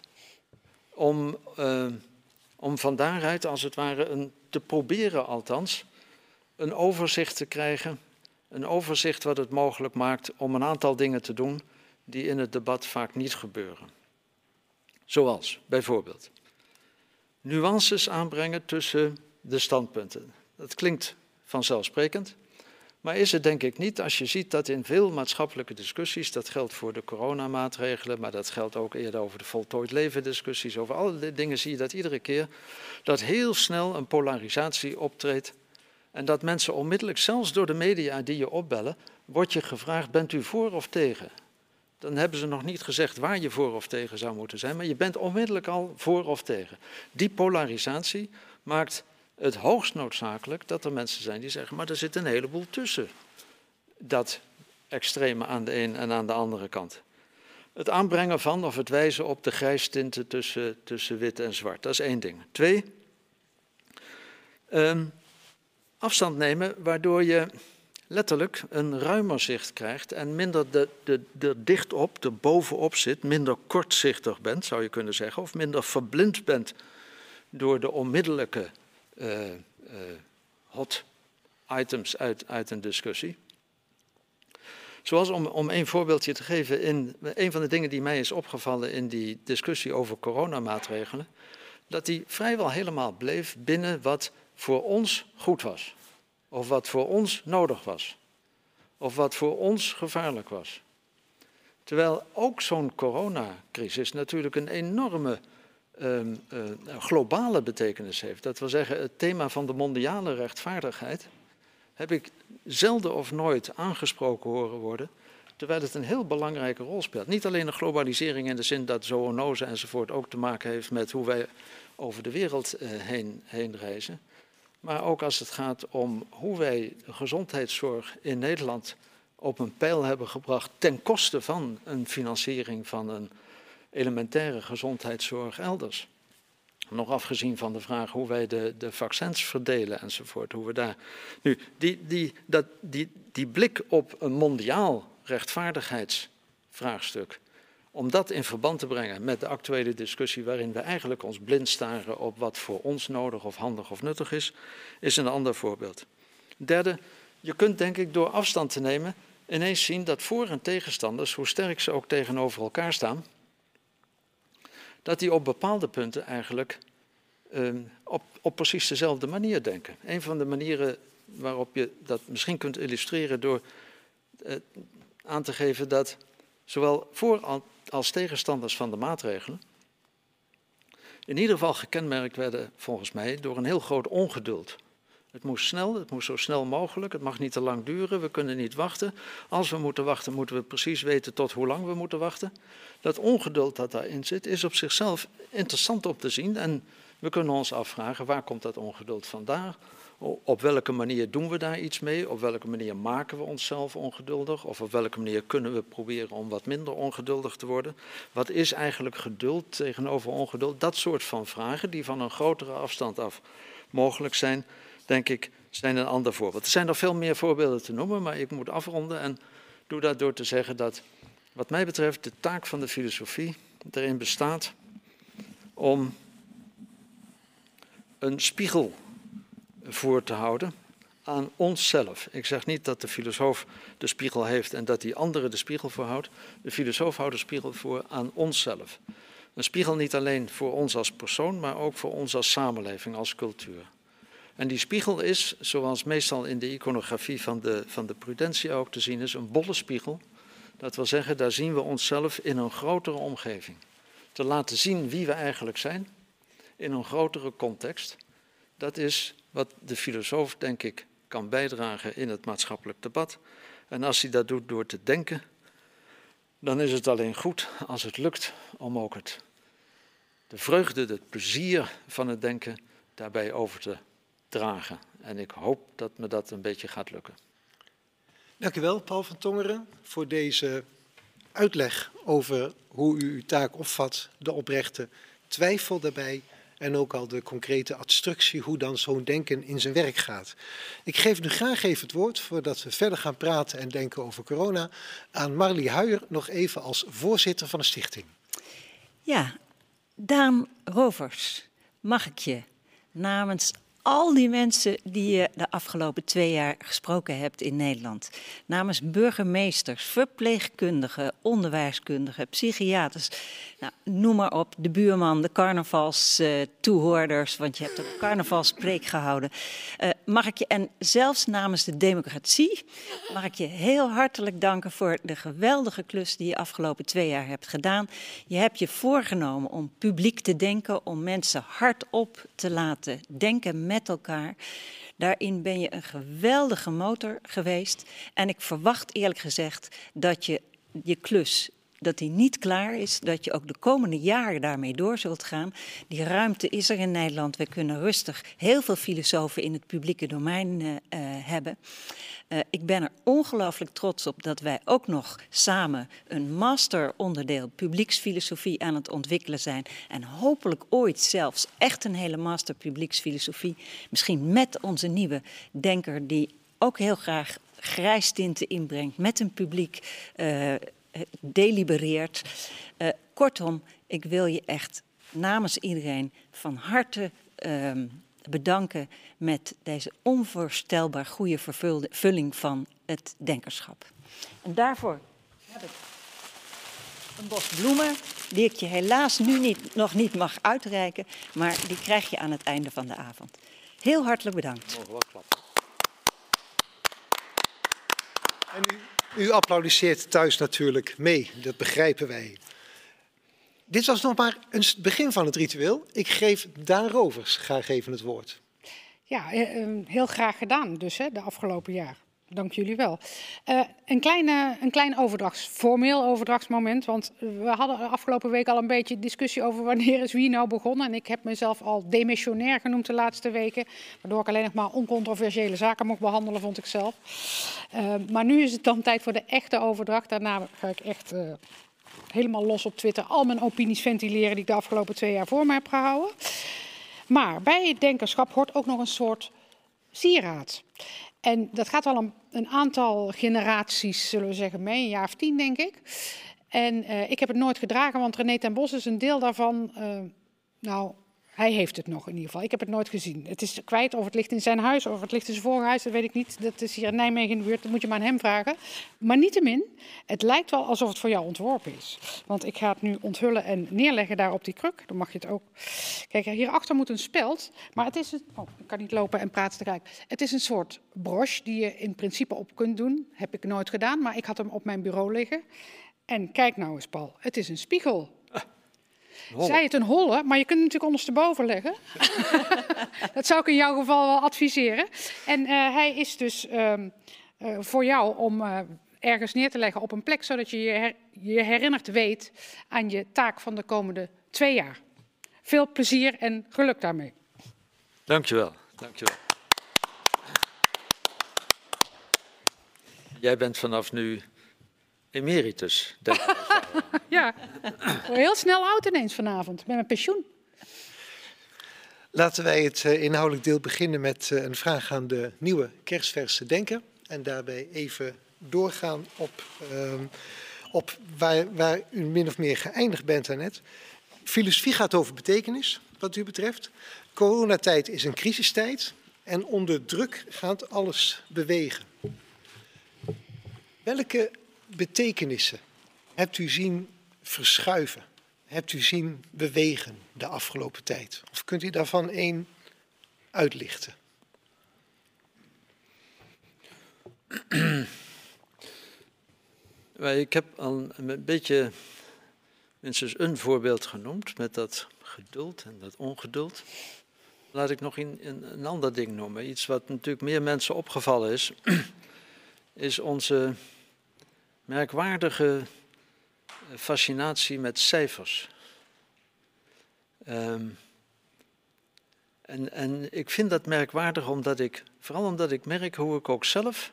Om, uh, om van daaruit, als het ware, een, te proberen althans, een overzicht te krijgen. Een overzicht wat het mogelijk maakt om een aantal dingen te doen die in het debat vaak niet gebeuren. Zoals bijvoorbeeld nuances aanbrengen tussen de standpunten. Dat klinkt vanzelfsprekend. Maar is het denk ik niet als je ziet dat in veel maatschappelijke discussies, dat geldt voor de coronamaatregelen, maar dat geldt ook eerder over de voltooid leven discussies, over alle dingen zie je dat iedere keer, dat heel snel een polarisatie optreedt en dat mensen onmiddellijk, zelfs door de media die je opbellen, wordt je gevraagd, bent u voor of tegen? Dan hebben ze nog niet gezegd waar je voor of tegen zou moeten zijn, maar je bent onmiddellijk al voor of tegen. Die polarisatie maakt het hoogst noodzakelijk dat er mensen zijn die zeggen, maar er zit een heleboel tussen dat extreme aan de een en aan de andere kant. Het aanbrengen van of het wijzen op de grijstinten tussen, tussen wit en zwart, dat is één ding. Twee, um, afstand nemen waardoor je letterlijk een ruimer zicht krijgt en minder de, de, de dicht op, er bovenop zit, minder kortzichtig bent, zou je kunnen zeggen, of minder verblind bent door de onmiddellijke uh, uh, hot items uit, uit een discussie. Zoals om, om een voorbeeldje te geven, in, een van de dingen die mij is opgevallen in die discussie over coronamaatregelen, dat die vrijwel helemaal bleef binnen wat voor ons goed was. Of wat voor ons nodig was. Of wat voor ons gevaarlijk was. Terwijl ook zo'n coronacrisis natuurlijk een enorme um, uh, globale betekenis heeft. Dat wil zeggen, het thema van de mondiale rechtvaardigheid heb ik zelden of nooit aangesproken horen worden, terwijl het een heel belangrijke rol speelt. Niet alleen de globalisering in de zin dat zoonose enzovoort ook te maken heeft met hoe wij over de wereld uh, heen, heen reizen, maar ook als het gaat om hoe wij gezondheidszorg in Nederland op een pijl hebben gebracht ten koste van een financiering van een elementaire gezondheidszorg elders. Nog afgezien van de vraag hoe wij de, de vaccins verdelen enzovoort. Hoe we daar. Nu, die, die, dat, die, die blik op een mondiaal rechtvaardigheidsvraagstuk. Om dat in verband te brengen met de actuele discussie, waarin we eigenlijk ons blind staren op wat voor ons nodig of handig of nuttig is, is een ander voorbeeld. Derde, je kunt denk ik door afstand te nemen ineens zien dat voor- en tegenstanders, hoe sterk ze ook tegenover elkaar staan, dat die op bepaalde punten eigenlijk um, op, op precies dezelfde manier denken. Een van de manieren waarop je dat misschien kunt illustreren door uh, aan te geven dat zowel voor als tegenstanders van de maatregelen in ieder geval gekenmerkt werden, volgens mij, door een heel groot ongeduld. Het moest snel, het moest zo snel mogelijk, het mag niet te lang duren, we kunnen niet wachten. Als we moeten wachten, moeten we precies weten tot hoe lang we moeten wachten. Dat ongeduld dat daarin zit, is op zichzelf interessant om te zien. En we kunnen ons afvragen, waar komt dat ongeduld vandaan? Op welke manier doen we daar iets mee? Op welke manier maken we onszelf ongeduldig? Of op welke manier kunnen we proberen om wat minder ongeduldig te worden? Wat is eigenlijk geduld tegenover ongeduld? Dat soort van vragen die van een grotere afstand af mogelijk zijn, denk ik, zijn een ander voorbeeld. Er zijn nog veel meer voorbeelden te noemen, maar ik moet afronden en doe dat door te zeggen dat, wat mij betreft, de taak van de filosofie erin bestaat om een spiegel voor te houden aan onszelf. Ik zeg niet dat de filosoof de spiegel heeft en dat die andere de spiegel voorhoudt. De filosoof houdt de spiegel voor aan onszelf. Een spiegel niet alleen voor ons als persoon, maar ook voor ons als samenleving, als cultuur. En die spiegel is, zoals meestal in de iconografie van de, van de prudentie ook te zien is, een bolle spiegel. Dat wil zeggen, daar zien we onszelf in een grotere omgeving. Te laten zien wie we eigenlijk zijn in een grotere context. Dat is wat de filosoof, denk ik, kan bijdragen in het maatschappelijk debat. En als hij dat doet door te denken, dan is het alleen goed als het lukt om ook het, de vreugde, het plezier van het denken daarbij over te dragen. En ik hoop dat me dat een beetje gaat lukken. Dank u wel, Paul van Tongeren, voor deze uitleg over hoe u uw taak opvat, de oprechte twijfel daarbij en ook al de concrete instructie hoe dan zo'n denken in zijn werk gaat. Ik geef nu graag even het woord, voordat we verder gaan praten en denken over corona, aan Marlie Huijer nog even als voorzitter van de stichting. Ja, Daan Rovers, mag ik je namens al die mensen die je de afgelopen twee jaar gesproken hebt in Nederland. Namens burgemeesters, verpleegkundigen, onderwijskundigen, psychiaters. Nou, noem maar op, de buurman, de carnavalstoehoorders, want je hebt een carnavalspreek gehouden. Uh, mag ik je, en zelfs namens de democratie, mag ik je heel hartelijk danken voor de geweldige klus die je afgelopen twee jaar hebt gedaan. Je hebt je voorgenomen om publiek te denken, om mensen hardop te laten denken met elkaar. Daarin ben je een geweldige motor geweest. En ik verwacht eerlijk gezegd dat je je klus dat die niet klaar is, dat je ook de komende jaren daarmee door zult gaan. Die ruimte is er in Nederland. We kunnen rustig heel veel filosofen in het publieke domein uh, uh, hebben. Uh, ik ben er ongelooflijk trots op dat wij ook nog samen een masteronderdeel publieksfilosofie aan het ontwikkelen zijn. En hopelijk ooit zelfs echt een hele master publieksfilosofie. Misschien met onze nieuwe denker die ook heel graag grijstinten inbrengt met een publiek delibereert. Uh, kortom, ik wil je echt namens iedereen van harte uh, bedanken met deze onvoorstelbaar goede vervulling van het denkerschap. En daarvoor heb ik een bos bloemen, die ik je helaas nu niet, nog niet mag uitreiken, maar die krijg je aan het einde van de avond. Heel hartelijk bedankt. En u applaudisseert thuis natuurlijk mee, dat begrijpen wij. Dit was nog maar een begin van het ritueel. Ik geef Daan Rovers graag even het woord. Ja, eh, ehm, heel graag gedaan dus hè, de afgelopen jaar. Dank jullie wel. Uh, een, kleine, een klein overdrachts, formeel overdrachtsmoment. Want we hadden de afgelopen week al een beetje discussie over wanneer is wie nou begonnen. En ik heb mezelf al demissionair genoemd de laatste weken. Waardoor ik alleen nog maar oncontroversiële zaken mocht behandelen, vond ik zelf. Uh, maar nu is het dan tijd voor de echte overdracht. Daarna ga ik echt uh, helemaal los op Twitter al mijn opinies ventileren die ik de afgelopen twee jaar voor me heb gehouden. Maar bij het denkerschap hoort ook nog een soort sieraad. En dat gaat al een, een, aantal generaties, zullen we zeggen, mee, een jaar of tien denk ik. En uh, ik heb het nooit gedragen, want René ten Bos is een deel daarvan. Uh, nou, hij heeft het nog in ieder geval. Ik heb het nooit gezien. Het is kwijt of het ligt in zijn huis of het ligt in zijn voorhuis. Dat weet ik niet. Dat is hier in Nijmegen in de buurt. Dat moet je maar aan hem vragen. Maar niettemin, het lijkt wel alsof het voor jou ontworpen is. Want ik ga het nu onthullen en neerleggen daar op die kruk. Dan mag je het ook. Kijk, hierachter moet een speld. Maar het is een... Oh, ik kan niet lopen en praten tegelijk. Het is een soort broche die je in principe op kunt doen. Heb ik nooit gedaan, maar ik had hem op mijn bureau liggen. En kijk nou eens, Paul. Het is een spiegel. Zij het een holle, maar je kunt het natuurlijk ondersteboven leggen. dat zou ik in jouw geval wel adviseren. En uh, hij is dus um, uh, voor jou om uh, ergens neer te leggen op een plek, zodat je je, her je herinnerd weet aan je taak van de komende twee jaar. Veel plezier en geluk daarmee. Dankjewel. Dankjewel. Jij bent vanaf nu emeritus. ja, heel snel oud ineens vanavond, met mijn pensioen. Laten wij het uh, inhoudelijk deel beginnen met uh, een vraag aan de nieuwe kerstverse denker. En daarbij even doorgaan op, uh, op waar, waar, u min of meer geëindigd bent daarnet. Filosofie gaat over betekenis, wat u betreft. Coronatijd is een crisistijd en onder druk gaat alles bewegen. Welke betekenissen hebt u zien verschuiven? Hebt u zien bewegen de afgelopen tijd? Of kunt u daarvan één uitlichten? Ik heb al een beetje minstens een voorbeeld genoemd met dat geduld en dat ongeduld. Laat ik nog een, een ander ding noemen. Iets wat natuurlijk meer mensen opgevallen is, is onze merkwaardige fascinatie met cijfers. Um, en, en ik vind dat merkwaardig omdat ik, vooral omdat ik merk hoe ik ook zelf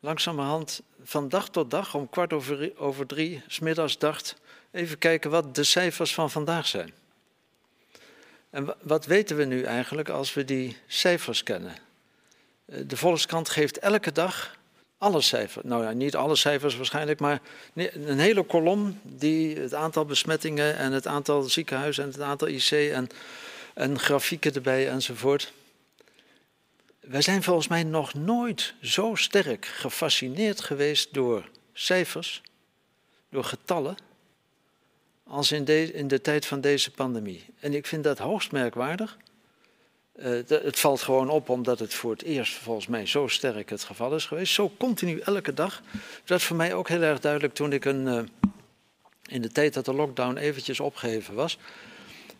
langzamerhand van dag tot dag om kwart over, over drie, smiddags dacht, even kijken wat de cijfers van vandaag zijn. En wat weten we nu eigenlijk als we die cijfers kennen? Eh, de Volkskrant geeft elke dag alle cijfers, nou ja, niet alle cijfers waarschijnlijk, maar een hele kolom die het aantal besmettingen en het aantal ziekenhuizen en het aantal IC en, en grafieken erbij enzovoort. Wij zijn volgens mij nog nooit zo sterk gefascineerd geweest door cijfers, door getallen, als in in de tijd van deze pandemie. En ik vind dat hoogst merkwaardig. Uh, het valt gewoon op omdat het voor het eerst volgens mij zo sterk het geval is geweest. Zo continu elke dag. Dat is voor mij ook heel erg duidelijk toen ik een, uh, in de tijd dat de lockdown eventjes opgeheven was.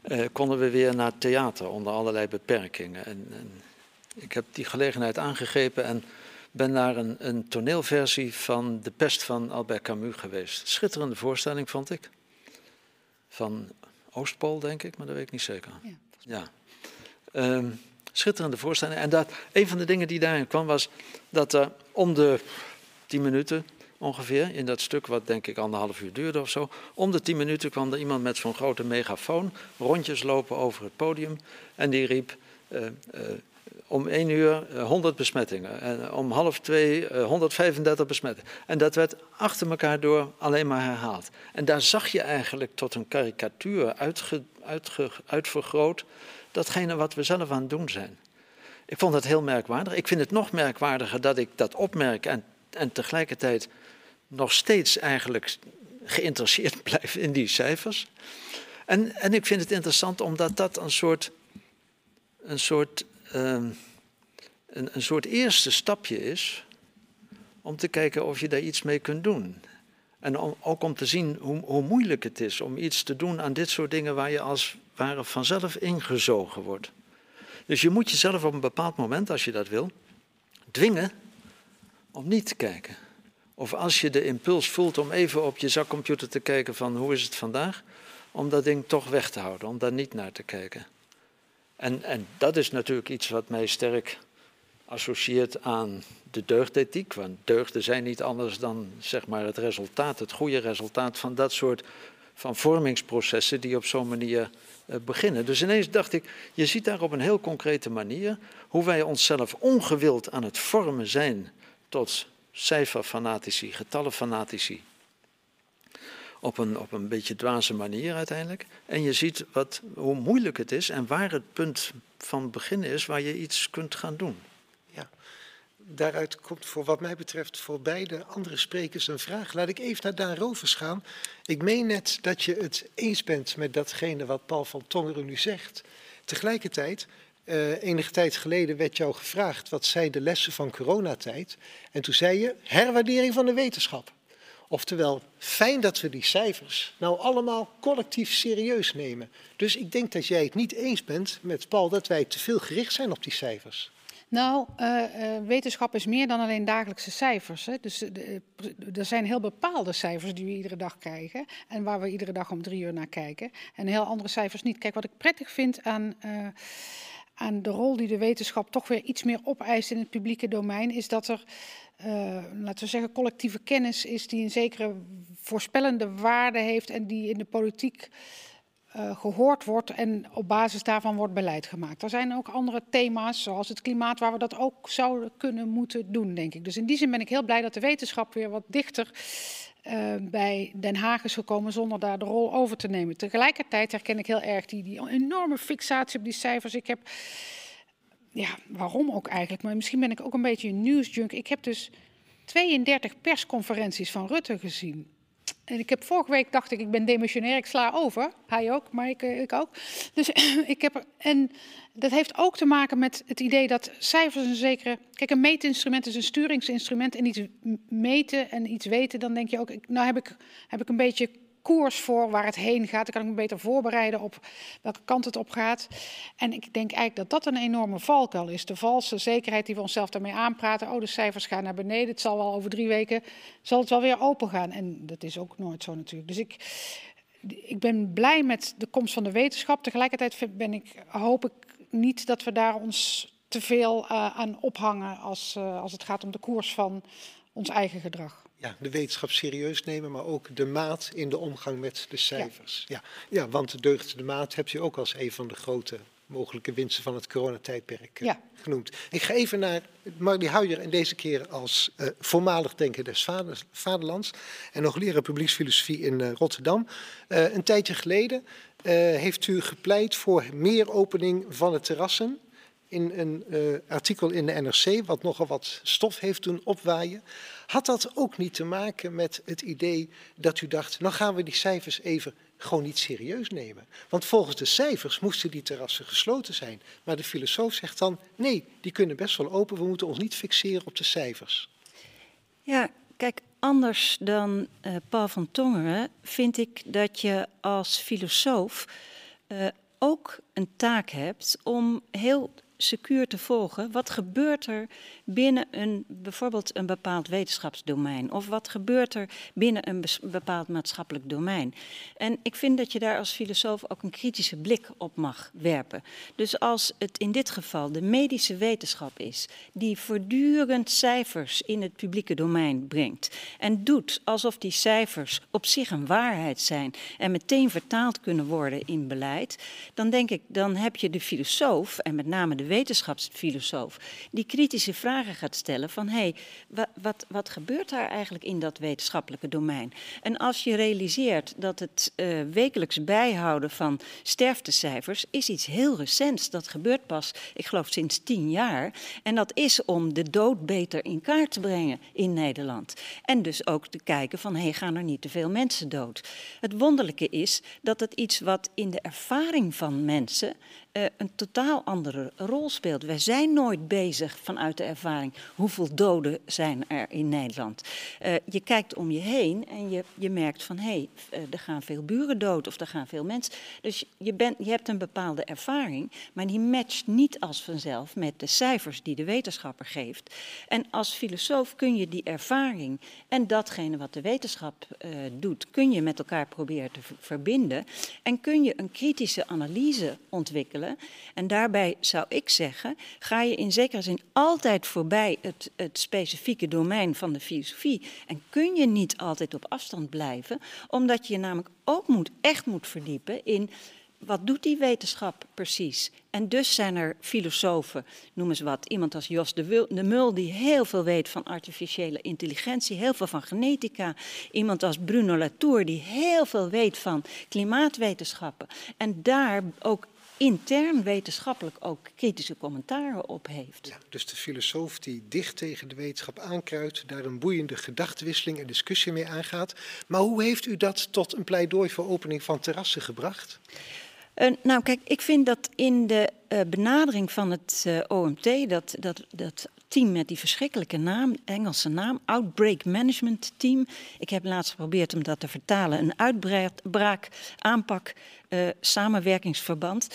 Uh, konden we weer naar theater onder allerlei beperkingen. En, en, ik heb die gelegenheid aangegrepen en ben naar een, een toneelversie van De Pest van Albert Camus geweest. Schitterende voorstelling vond ik. Van Oostpool denk ik, maar dat weet ik niet zeker. Ja. ja. Um, schitterende voorstelling. En dat, een van de dingen die daarin kwam was dat er om de tien minuten ongeveer, in dat stuk wat denk ik anderhalf uur duurde of zo, om de tien minuten kwam er iemand met zo'n grote megafoon rondjes lopen over het podium en die riep uh, uh, om één uur uh, 100 besmettingen en om half twee 135 besmettingen. En dat werd achter elkaar door alleen maar herhaald. En daar zag je eigenlijk tot een karikatuur uitvergroot datgene wat we zelf aan het doen zijn. Ik vond dat heel merkwaardig. Ik vind het nog merkwaardiger dat ik dat opmerk en, en tegelijkertijd nog steeds eigenlijk geïnteresseerd blijf in die cijfers. En, en ik vind het interessant omdat dat een soort, een soort, ehm, een, een soort eerste stapje is om te kijken of je daar iets mee kunt doen. En ook om te zien hoe, hoe, moeilijk het is om iets te doen aan dit soort dingen waar je als vanzelf ingezogen wordt. Dus je moet jezelf op een bepaald moment, als je dat wil, dwingen om niet te kijken. Of als je de impuls voelt om even op je zakcomputer te kijken van hoe is het vandaag, om dat ding toch weg te houden, om daar niet naar te kijken. En, en dat is natuurlijk iets wat mij sterk associeert aan de deugdethiek. Want deugden zijn niet anders dan zeg maar, het resultaat, het goede resultaat van dat soort van vormingsprocessen die op zo'n manier beginnen. Dus ineens dacht ik, je ziet daar op een heel concrete manier hoe wij onszelf ongewild aan het vormen zijn tot cijferfanatici, getallenfanatici. Op een, op een beetje dwaze manier uiteindelijk. En je ziet wat, hoe moeilijk het is en waar het punt van begin is waar je iets kunt gaan doen. Daaruit komt voor wat mij betreft voor beide andere sprekers een vraag. Laat ik even naar Daan Rovers gaan. Ik meen net dat je het eens bent met datgene wat Paul van Tongeren nu zegt. Tegelijkertijd uh, enige tijd geleden werd jou gevraagd wat zijn de lessen van coronatijd. En toen zei je herwaardering van de wetenschap. Oftewel, fijn dat we die cijfers nou allemaal collectief serieus nemen. Dus ik denk dat jij het niet eens bent met Paul dat wij te veel gericht zijn op die cijfers. Nou, uh, uh, wetenschap is meer dan alleen dagelijkse cijfers. Hè. Dus de, er zijn heel bepaalde cijfers die we iedere dag krijgen en waar we iedere dag om drie uur naar kijken. En heel andere cijfers niet. Kijk, wat ik prettig vind aan aan de rol die de wetenschap toch weer iets meer opeist in het publieke domein, is dat er, laten we zeggen, collectieve kennis is die een zekere voorspellende waarde heeft en die in de politiek uh, gehoord wordt en op basis daarvan wordt beleid gemaakt. Er zijn ook andere thema's, zoals het klimaat, waar we dat ook zouden kunnen moeten doen, denk ik. Dus in die zin ben ik heel blij dat de wetenschap weer wat dichter uh, bij Den Haag is gekomen zonder daar de rol over te nemen. Tegelijkertijd herken ik heel erg die, die enorme fixatie op die cijfers. Ik heb, ja, waarom ook eigenlijk, maar misschien ben ik ook een beetje een nieuwsjunk. Ik heb dus 32 persconferenties van Rutte gezien. En ik heb vorige week dacht ik, ik ben demissionair, ik sla over. Hij ook, maar ik, ik ook. Dus ik heb. En dat heeft ook te maken met het idee dat cijfers een zekere. Kijk, een meetinstrument is een sturingsinstrument. En iets meten en iets weten, dan denk je ook. Nou heb ik, heb ik een beetje koers voor waar het heen gaat. Dan kan ik me beter voorbereiden op welke kant het op gaat. En ik denk eigenlijk dat dat een enorme valkuil is. De valse zekerheid die we onszelf daarmee aanpraten. Oh, de cijfers gaan naar beneden. Het zal wel over drie weken zal het wel weer open gaan. En dat is ook nooit zo natuurlijk. Dus ik, ik ben blij met de komst van de wetenschap. Tegelijkertijd ben ik, hoop ik niet dat we daar ons te veel uh, aan ophangen als, uh, als het gaat om de koers van ons eigen gedrag ja, de wetenschap serieus nemen, maar ook de maat in de omgang met de cijfers. Ja, ja, ja want de deugd de maat hebt u ook als een van de grote mogelijke winsten van het coronatijdperk ja. genoemd. Ik ga even naar Marlie Huijer en deze keer als uh, voormalig denker des vader, vaderlands en nog leraar publieksfilosofie in uh, Rotterdam. een tijdje geleden heeft u gepleit voor meer opening van de terrassen in een artikel in de NRC, wat nogal wat stof heeft doen opwaaien. Had dat ook niet te maken met het idee dat u dacht, nou gaan we die cijfers even gewoon niet serieus nemen? Want volgens de cijfers moesten die terrassen gesloten zijn. Maar de filosoof zegt dan, nee, die kunnen best wel open, we moeten ons niet fixeren op de cijfers. Ja, kijk, anders dan uh, Paul van Tongeren vind ik dat je als filosoof uh, ook een taak hebt om heel secuur te volgen. Wat gebeurt er binnen een, bijvoorbeeld een bepaald wetenschapsdomein? Of wat gebeurt er binnen een bepaald maatschappelijk domein? En ik vind dat je daar als filosoof ook een kritische blik op mag werpen. Dus als het in dit geval de medische wetenschap is, die voortdurend cijfers in het publieke domein brengt en doet alsof die cijfers op zich een waarheid zijn en meteen vertaald kunnen worden in beleid, dan denk ik, dan heb je de filosoof en met name de wetenschapsfilosoof, die kritische vragen gaat stellen van hé, hey, wat, wat, wat gebeurt daar eigenlijk in dat wetenschappelijke domein? En als je realiseert dat het uh, wekelijks bijhouden van sterftecijfers is iets heel recents, dat gebeurt pas, ik geloof sinds tien jaar, en dat is om de dood beter in kaart te brengen in Nederland. En dus ook te kijken van hé, hey, gaan er niet te veel mensen dood? Het wonderlijke is dat het iets wat in de ervaring van mensen uh, een totaal andere rol speelt. Wij zijn nooit bezig vanuit de ervaring hoeveel doden zijn er in Nederland. Uh, je kijkt om je heen en je, je merkt van hé, hey, uh, er gaan veel buren dood of er gaan veel mensen. Dus je, bent, je hebt een bepaalde ervaring, maar die matcht niet als vanzelf met de cijfers die de wetenschapper geeft. En als filosoof kun je die ervaring en datgene wat de wetenschap doet, kun je met elkaar proberen te verbinden en kun je een kritische analyse ontwikkelen en daarbij zou ik zeggen, ga je in zekere zin altijd voorbij het, het specifieke domein van de filosofie. En kun je niet altijd op afstand blijven, omdat je je namelijk ook moet, echt moet verdiepen in wat doet die wetenschap precies? En dus zijn er filosofen, noem eens wat, iemand als Jos de, de Mul, die heel veel weet van artificiële intelligentie, heel veel van genetica. Iemand als Bruno Latour, die heel veel weet van klimaatwetenschappen. En daar ook intern wetenschappelijk ook kritische commentaren op heeft. Ja, dus de filosoof die dicht tegen de wetenschap aankruidt, daar een boeiende gedachtenwisseling en discussie mee aangaat. Maar hoe heeft u dat tot een pleidooi voor opening van terrassen gebracht? Uh, nou, kijk, ik vind dat in de uh, benadering van het uh, OMT, dat, dat, dat team met die verschrikkelijke naam, Engelse naam, Outbreak Management Team. Ik heb laatst geprobeerd om dat te vertalen. Een uitbraak, aanpak, uh, samenwerkingsverband.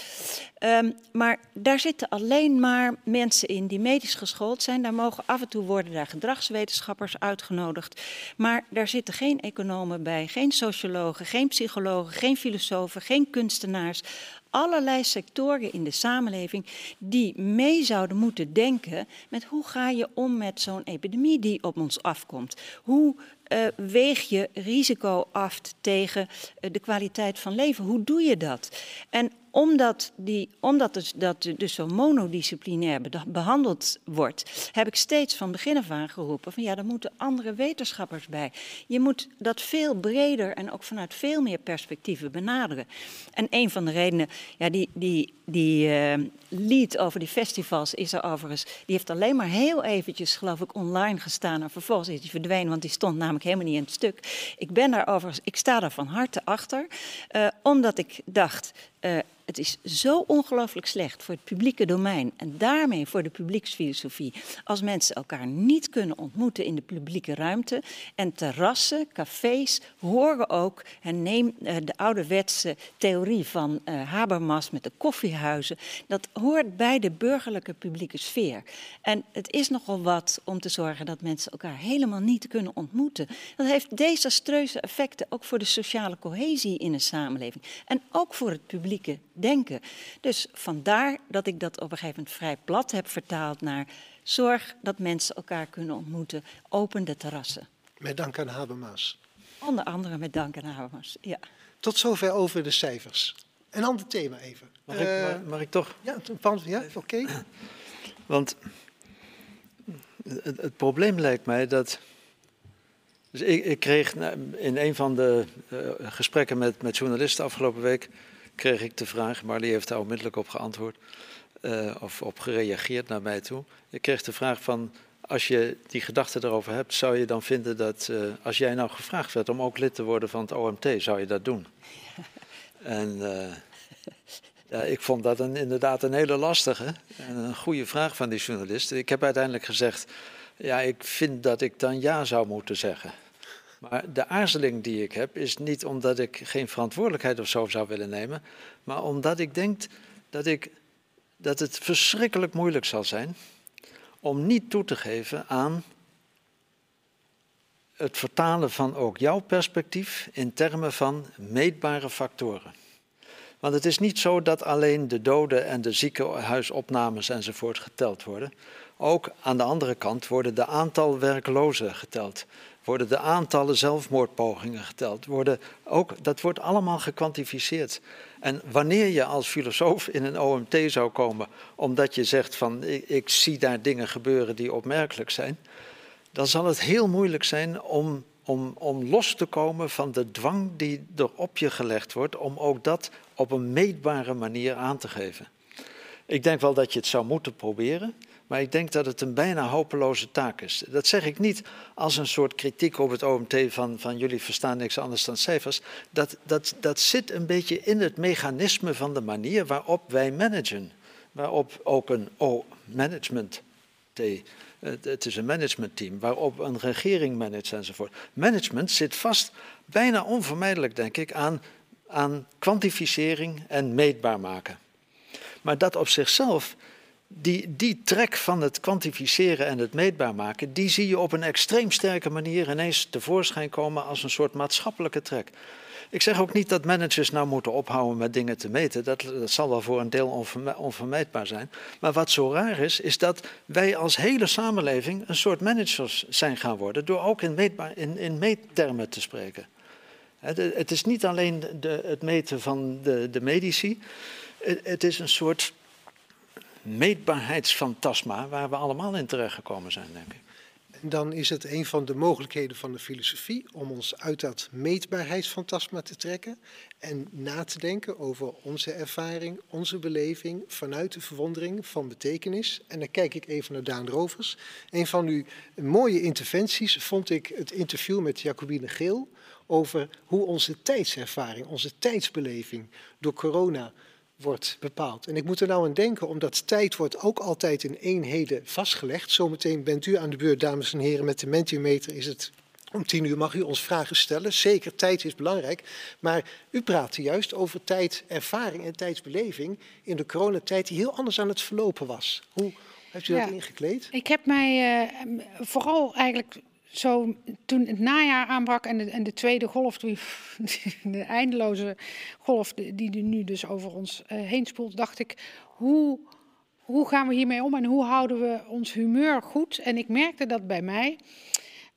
Um, maar daar zitten alleen maar mensen in die medisch geschoold zijn. Daar mogen af en toe worden daar gedragswetenschappers uitgenodigd. Maar daar zitten geen economen bij, geen sociologen, geen psychologen, geen filosofen, geen kunstenaars allerlei sectoren in de samenleving die mee zouden moeten denken met hoe ga je om met zo'n epidemie die op ons afkomt. Hoe uh, weeg je risico af tegen uh, de kwaliteit van leven? Hoe doe je dat? En omdat, die, omdat dus, dat dus zo monodisciplinair behandeld wordt, heb ik steeds van begin af aan geroepen van ja, er moeten andere wetenschappers bij. Je moet dat veel breder en ook vanuit veel meer perspectieven benaderen. En een van de redenen, ja, die, die, die uh, lead over die festivals is er overigens, die heeft alleen maar heel eventjes, geloof ik, online gestaan en vervolgens is die verdwenen, want die stond namelijk helemaal niet in het stuk. Ik ben daar overigens, ik sta daar van harte achter, uh, omdat ik dacht, uh, het is zo ongelooflijk slecht voor het publieke domein en daarmee voor de publieksfilosofie als mensen elkaar niet kunnen ontmoeten in de publieke ruimte. En terrassen, cafés horen ook, en neem de ouderwetse theorie van Habermas met de koffiehuizen, dat hoort bij de burgerlijke publieke sfeer. En het is nogal wat om te zorgen dat mensen elkaar helemaal niet kunnen ontmoeten. Dat heeft desastreuze effecten ook voor de sociale cohesie in een samenleving en ook voor het publieke denken. Dus vandaar dat ik dat op een gegeven moment vrij plat heb vertaald naar zorg dat mensen elkaar kunnen ontmoeten, open de terrassen. Met dank aan Habermas. Onder andere met dank aan Habermas, ja. Tot zover over de cijfers. Een ander thema even. Mag, ik, uh, mag ik, toch? Ja, ja oké. Okay. Want het, het, probleem lijkt mij dat. Dus ik, ik kreeg in een van de uh, gesprekken met, met journalisten afgelopen week kreeg ik de vraag, Marley heeft daar onmiddellijk op geantwoord, uh, of op gereageerd naar mij toe. Ik kreeg de vraag van, als je die gedachte erover hebt, zou je dan vinden dat, uh, als jij nou gevraagd werd om ook lid te worden van het OMT, zou je dat doen? en ja, ik vond dat een, inderdaad een hele lastige en een goede vraag van die journalist. Ik heb uiteindelijk gezegd, ja, ik vind dat ik dan ja zou moeten zeggen. Maar de aarzeling die ik heb is niet omdat ik geen verantwoordelijkheid of zo zou willen nemen, maar omdat ik denk dat, ik, dat het verschrikkelijk moeilijk zal zijn om niet toe te geven aan het vertalen van ook jouw perspectief in termen van meetbare factoren. Want het is niet zo dat alleen de doden en de ziekenhuisopnames enzovoort geteld worden. Ook aan de andere kant worden de aantal werklozen geteld. Worden de aantallen zelfmoordpogingen geteld. Worden ook, dat wordt allemaal gekwantificeerd. En wanneer je als filosoof in een OMT zou komen, omdat je zegt van ik, ik zie daar dingen gebeuren die opmerkelijk zijn, dan zal het heel moeilijk zijn om om, om los te komen van de dwang die er op je gelegd wordt, om ook dat op een meetbare manier aan te geven. Ik denk wel dat je het zou moeten proberen, maar ik denk dat het een bijna hopeloze taak is. Dat zeg ik niet als een soort kritiek op het OMT van, van jullie verstaan niks anders dan cijfers. Dat, dat, dat zit een beetje in het mechanisme van de manier waarop wij managen. Waarop ook een O-management T het is een managementteam waarop een regering managt enzovoort. Management zit vast, bijna onvermijdelijk denk ik, aan, aan kwantificering en meetbaar maken. Maar dat op zichzelf, die, die trek van het kwantificeren en het meetbaar maken, die zie je op een extreem sterke manier ineens tevoorschijn komen als een soort maatschappelijke trek. Ik zeg ook niet dat managers nou moeten ophouden met dingen te meten. Dat, dat zal wel voor een deel onvermijdbaar zijn. Maar wat zo raar is, is dat wij als hele samenleving een soort managers zijn gaan worden. Door ook in, meetbaar, in, in meettermen te spreken. Het is niet alleen de, het meten van de, de medici. Het is een soort meetbaarheidsfantasma waar we allemaal in terechtgekomen zijn, denk ik dan is het een van de mogelijkheden van de filosofie om ons uit dat meetbaarheidsfantasma te trekken en na te denken over onze ervaring, onze beleving vanuit de verwondering van betekenis. En dan kijk ik even naar Daan Rovers. Een van uw mooie interventies vond ik het interview met Jacobine Geel over hoe onze tijdservaring, onze tijdsbeleving door corona wordt bepaald. En ik moet er nou aan denken, omdat tijd wordt ook altijd in eenheden vastgelegd. Zometeen bent u aan de beurt, dames en heren, met de Mentimeter is het om tien uur mag u ons vragen stellen. Zeker, tijd is belangrijk. Maar u praatte juist over tijdervaring en tijdsbeleving in de coronatijd die heel anders aan het verlopen was. Hoe heeft u dat ingekleed? Ik heb mij uh, vooral eigenlijk toen het najaar aanbrak en de, en de tweede golf, die, de eindeloze golf die, nu dus over ons uh, heen spoelt, dacht ik, hoe, hoe gaan we hiermee om en hoe houden we ons humeur goed? En ik merkte dat bij mij,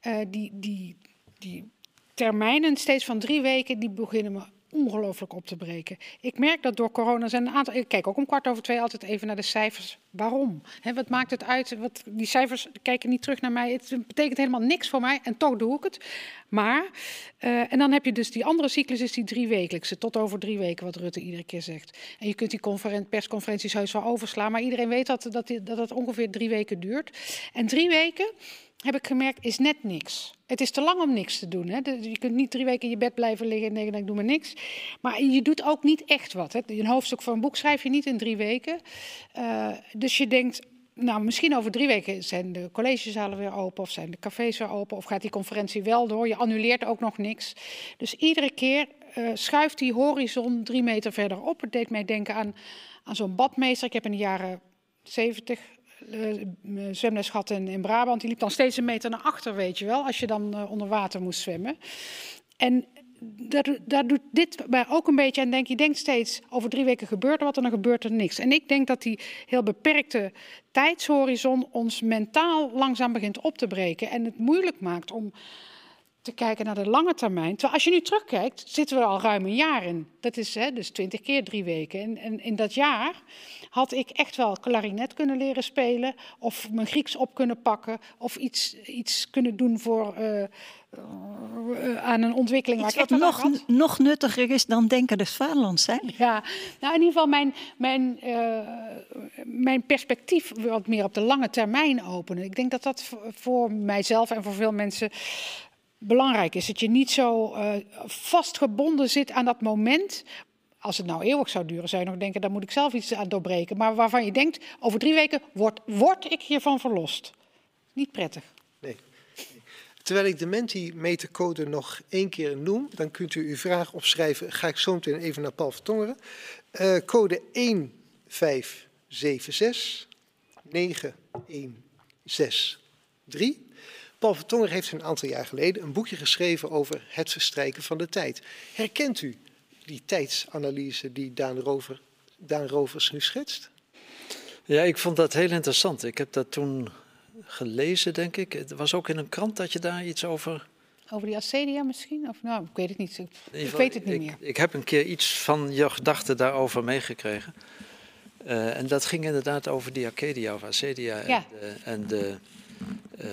uh, die, die, die termijnen steeds van drie weken, die beginnen me ongelooflijk op te breken. Ik merk dat door corona zijn een aantal. Ik kijk ook om kwart over twee altijd even naar de cijfers. Waarom? wat maakt het uit? Wat, die cijfers kijken niet terug naar mij. Het betekent helemaal niks voor mij en toch doe ik het. Maar, uh, en dan heb je dus die andere cyclus, is die drie wekelijkse, tot over drie weken, wat Rutte iedere keer zegt. En je kunt die persconferenties heus wel overslaan, maar iedereen weet dat, dat, dat het ongeveer drie weken duurt. En drie weken heb ik gemerkt, is net niks. Het is te lang om niks te doen. Hè? Je kunt niet drie weken in je bed blijven liggen en denken, ik doe maar niks. Maar je doet ook niet echt wat. Hè? Een hoofdstuk van een boek schrijf je niet in drie weken. Uh, dus je denkt, nou, misschien over drie weken zijn de collegezalen weer open of zijn de cafés weer open of gaat die conferentie wel door. Je annuleert ook nog niks. Dus iedere keer uh, schuift die horizon drie meter verder op. Het deed mij denken aan, aan zo'n badmeester. Ik heb in de jaren 70 uh, zwemles gehad in, Brabant. Die liep dan steeds een meter naar achter, weet je wel, als je dan uh, onder water moest zwemmen. En daar, daar doet dit mij ook een beetje aan denk Je denkt steeds, over drie weken gebeurt er wat en dan gebeurt er niks. En ik denk dat die heel beperkte tijdshorizon ons mentaal langzaam begint op te breken. En het moeilijk maakt om te kijken naar de lange termijn. Terwijl als je nu terugkijkt, zitten we er al ruim een jaar in. Dat is hè, dus twintig keer drie weken. En, en in dat jaar had ik echt wel klarinet kunnen leren spelen, of mijn Grieks op kunnen pakken, of iets, iets kunnen doen voor, uh, uh, aan een ontwikkeling iets waar ik wat nog, nog nuttiger is dan denken des vaderlands zijn. Ja, nou in ieder geval mijn, mijn, uh, mijn perspectief wat meer op de lange termijn openen. Ik denk dat dat voor mijzelf en voor veel mensen belangrijk is. Dat je niet zo uh, vastgebonden zit aan dat moment. Als het nou eeuwig zou duren, zou je nog denken, daar moet ik zelf iets aan doorbreken. Maar waarvan je denkt, over drie weken word, word ik hiervan verlost. Niet prettig. Nee. Terwijl ik de Menti-metercode nog één keer noem, dan kunt u uw vraag opschrijven. Ga ik zo meteen even naar Paul Vertongeren. Uh, code 1576 9163. Paul Vertonger heeft een aantal jaar geleden een boekje geschreven over het verstrijken van de tijd. Herkent u die tijdsanalyse die Daan, Rover, Daan Rovers nu schetst? Ja, ik vond dat heel interessant. Ik heb dat toen gelezen, denk ik. Het was ook in een krant dat je daar iets over. Over die acedia misschien? Of nou, ik weet het niet. Ik, weet het niet ik, meer. Ik heb een keer iets van je gedachten daarover meegekregen. Eh, en dat ging inderdaad over die Arcadia of Acedia. Ja. En, de, en, de, eh,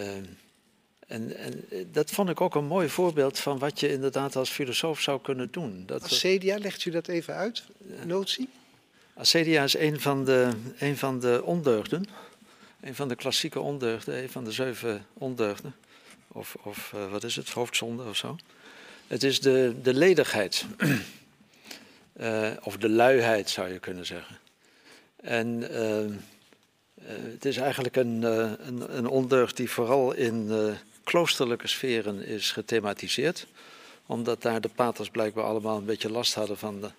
en, en eh, dat vond ik ook een mooi voorbeeld van wat je inderdaad als filosoof zou kunnen doen. Dat Acedia, legt u dat even uit, notie? Acedia is een van de, een van de ondeugden. Een van de klassieke ondeugden, een van de zeven ondeugden. Of, of eh, wat is het, hoofdzonde of zo. Het is de, de ledigheid. Eh, of de luiheid zou je kunnen zeggen. En eh, eh, het is eigenlijk een, eh, een, een ondeugd die vooral in eh, kloosterlijke sferen is gethematiseerd. Omdat daar de paters blijkbaar allemaal een beetje last hadden van de,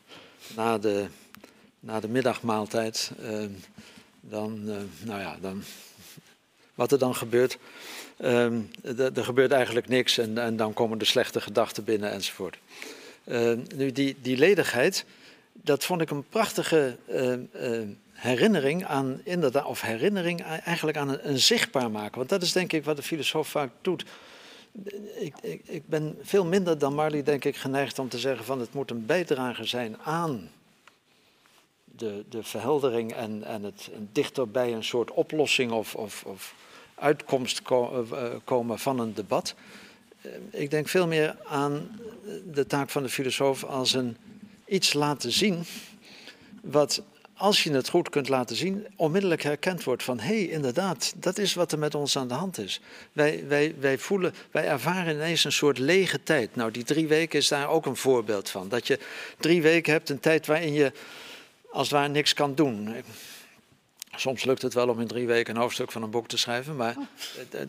na de na de middagmaaltijd, eh, dan, eh, nou ja, dan, wat er dan gebeurt, eh, er gebeurt eigenlijk niks en, en dan komen de slechte gedachten binnen enzovoort. Eh, nu, die, die ledigheid, dat vond ik een prachtige herinnering aan, inderdaad, of herinnering eigenlijk aan een, zichtbaar maken. Want dat is denk ik wat de filosoof vaak doet. Ik, ik, ik ben veel minder dan Marley, denk ik, geneigd om te zeggen van het moet een bijdrage zijn aan de, de verheldering en, en het en dichter bij een soort oplossing of, of, of uitkomst ko- eh, eh, komen van een debat. Eh, Ik denk veel meer aan de taak van de filosoof als een iets laten zien wat, als je het goed kunt laten zien, onmiddellijk herkend wordt van hé, hey, inderdaad, dat is wat er met ons aan de hand is. Wij, wij, wij voelen, wij ervaren ineens een soort lege tijd. Nou, die drie weken is daar ook een voorbeeld van. Dat je drie weken hebt, een tijd waarin je als het ware niks kan doen. Soms lukt het wel om in drie weken een hoofdstuk van een boek te schrijven, maar eh,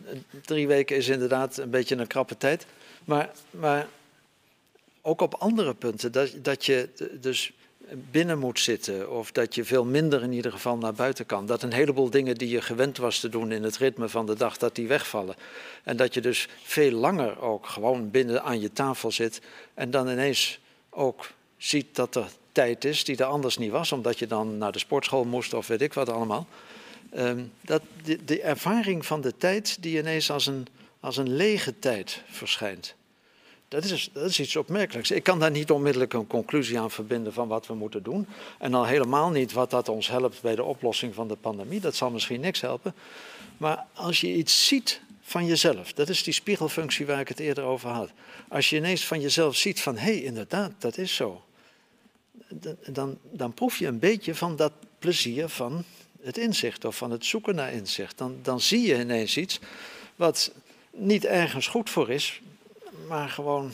drie weken is inderdaad een beetje een krappe tijd. Maar, maar ook op andere punten, dat, dat je dus binnen moet zitten of dat je veel minder in ieder geval naar buiten kan. Dat een heleboel dingen die je gewend was te doen in het ritme van de dag, dat die wegvallen. En dat je dus veel langer ook gewoon binnen aan je tafel zit en dan ineens ook ziet dat er tijd is die er anders niet was, omdat je dan naar de sportschool moest of weet ik wat allemaal. Ehm, dat de, de ervaring van de tijd die ineens als een, als een lege tijd verschijnt. Dat is, dat is iets opmerkelijks. Ik kan daar niet onmiddellijk een conclusie aan verbinden van wat we moeten doen. En al helemaal niet wat dat ons helpt bij de oplossing van de pandemie. Dat zal misschien niks helpen. Maar als je iets ziet van jezelf, dat is die spiegelfunctie waar ik het eerder over had. Als je ineens van jezelf ziet van hé, hey, inderdaad, dat is zo. Dan, dan, proef je een beetje van dat plezier van het inzicht of van het zoeken naar inzicht. Dan, dan zie je ineens iets wat niet ergens goed voor is, maar gewoon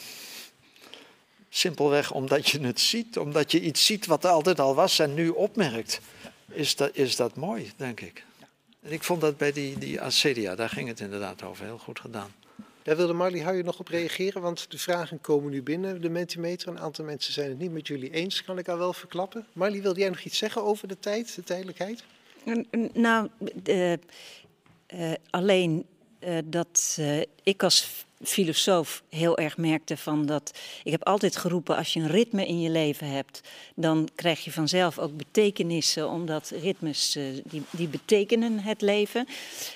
simpelweg omdat je het ziet, omdat je iets ziet wat er altijd al was en nu opmerkt, is dat, is dat mooi, denk ik. En ik vond dat bij die, die acedia, daar ging het inderdaad over, heel goed gedaan. Daar wilde Marley Huijer nog op reageren, want de vragen komen nu binnen, de Mentimeter. Een aantal mensen zijn het niet met jullie eens, kan ik al wel verklappen. Marley, wilde jij nog iets zeggen over de tijd, de tijdelijkheid? Nou, eh, eh, alleen eh, dat eh, ik als filosoof heel erg merkte van dat. Ik heb altijd geroepen: als je een ritme in je leven hebt, dan krijg je vanzelf ook betekenissen, omdat ritmes eh, die, die betekenen het leven.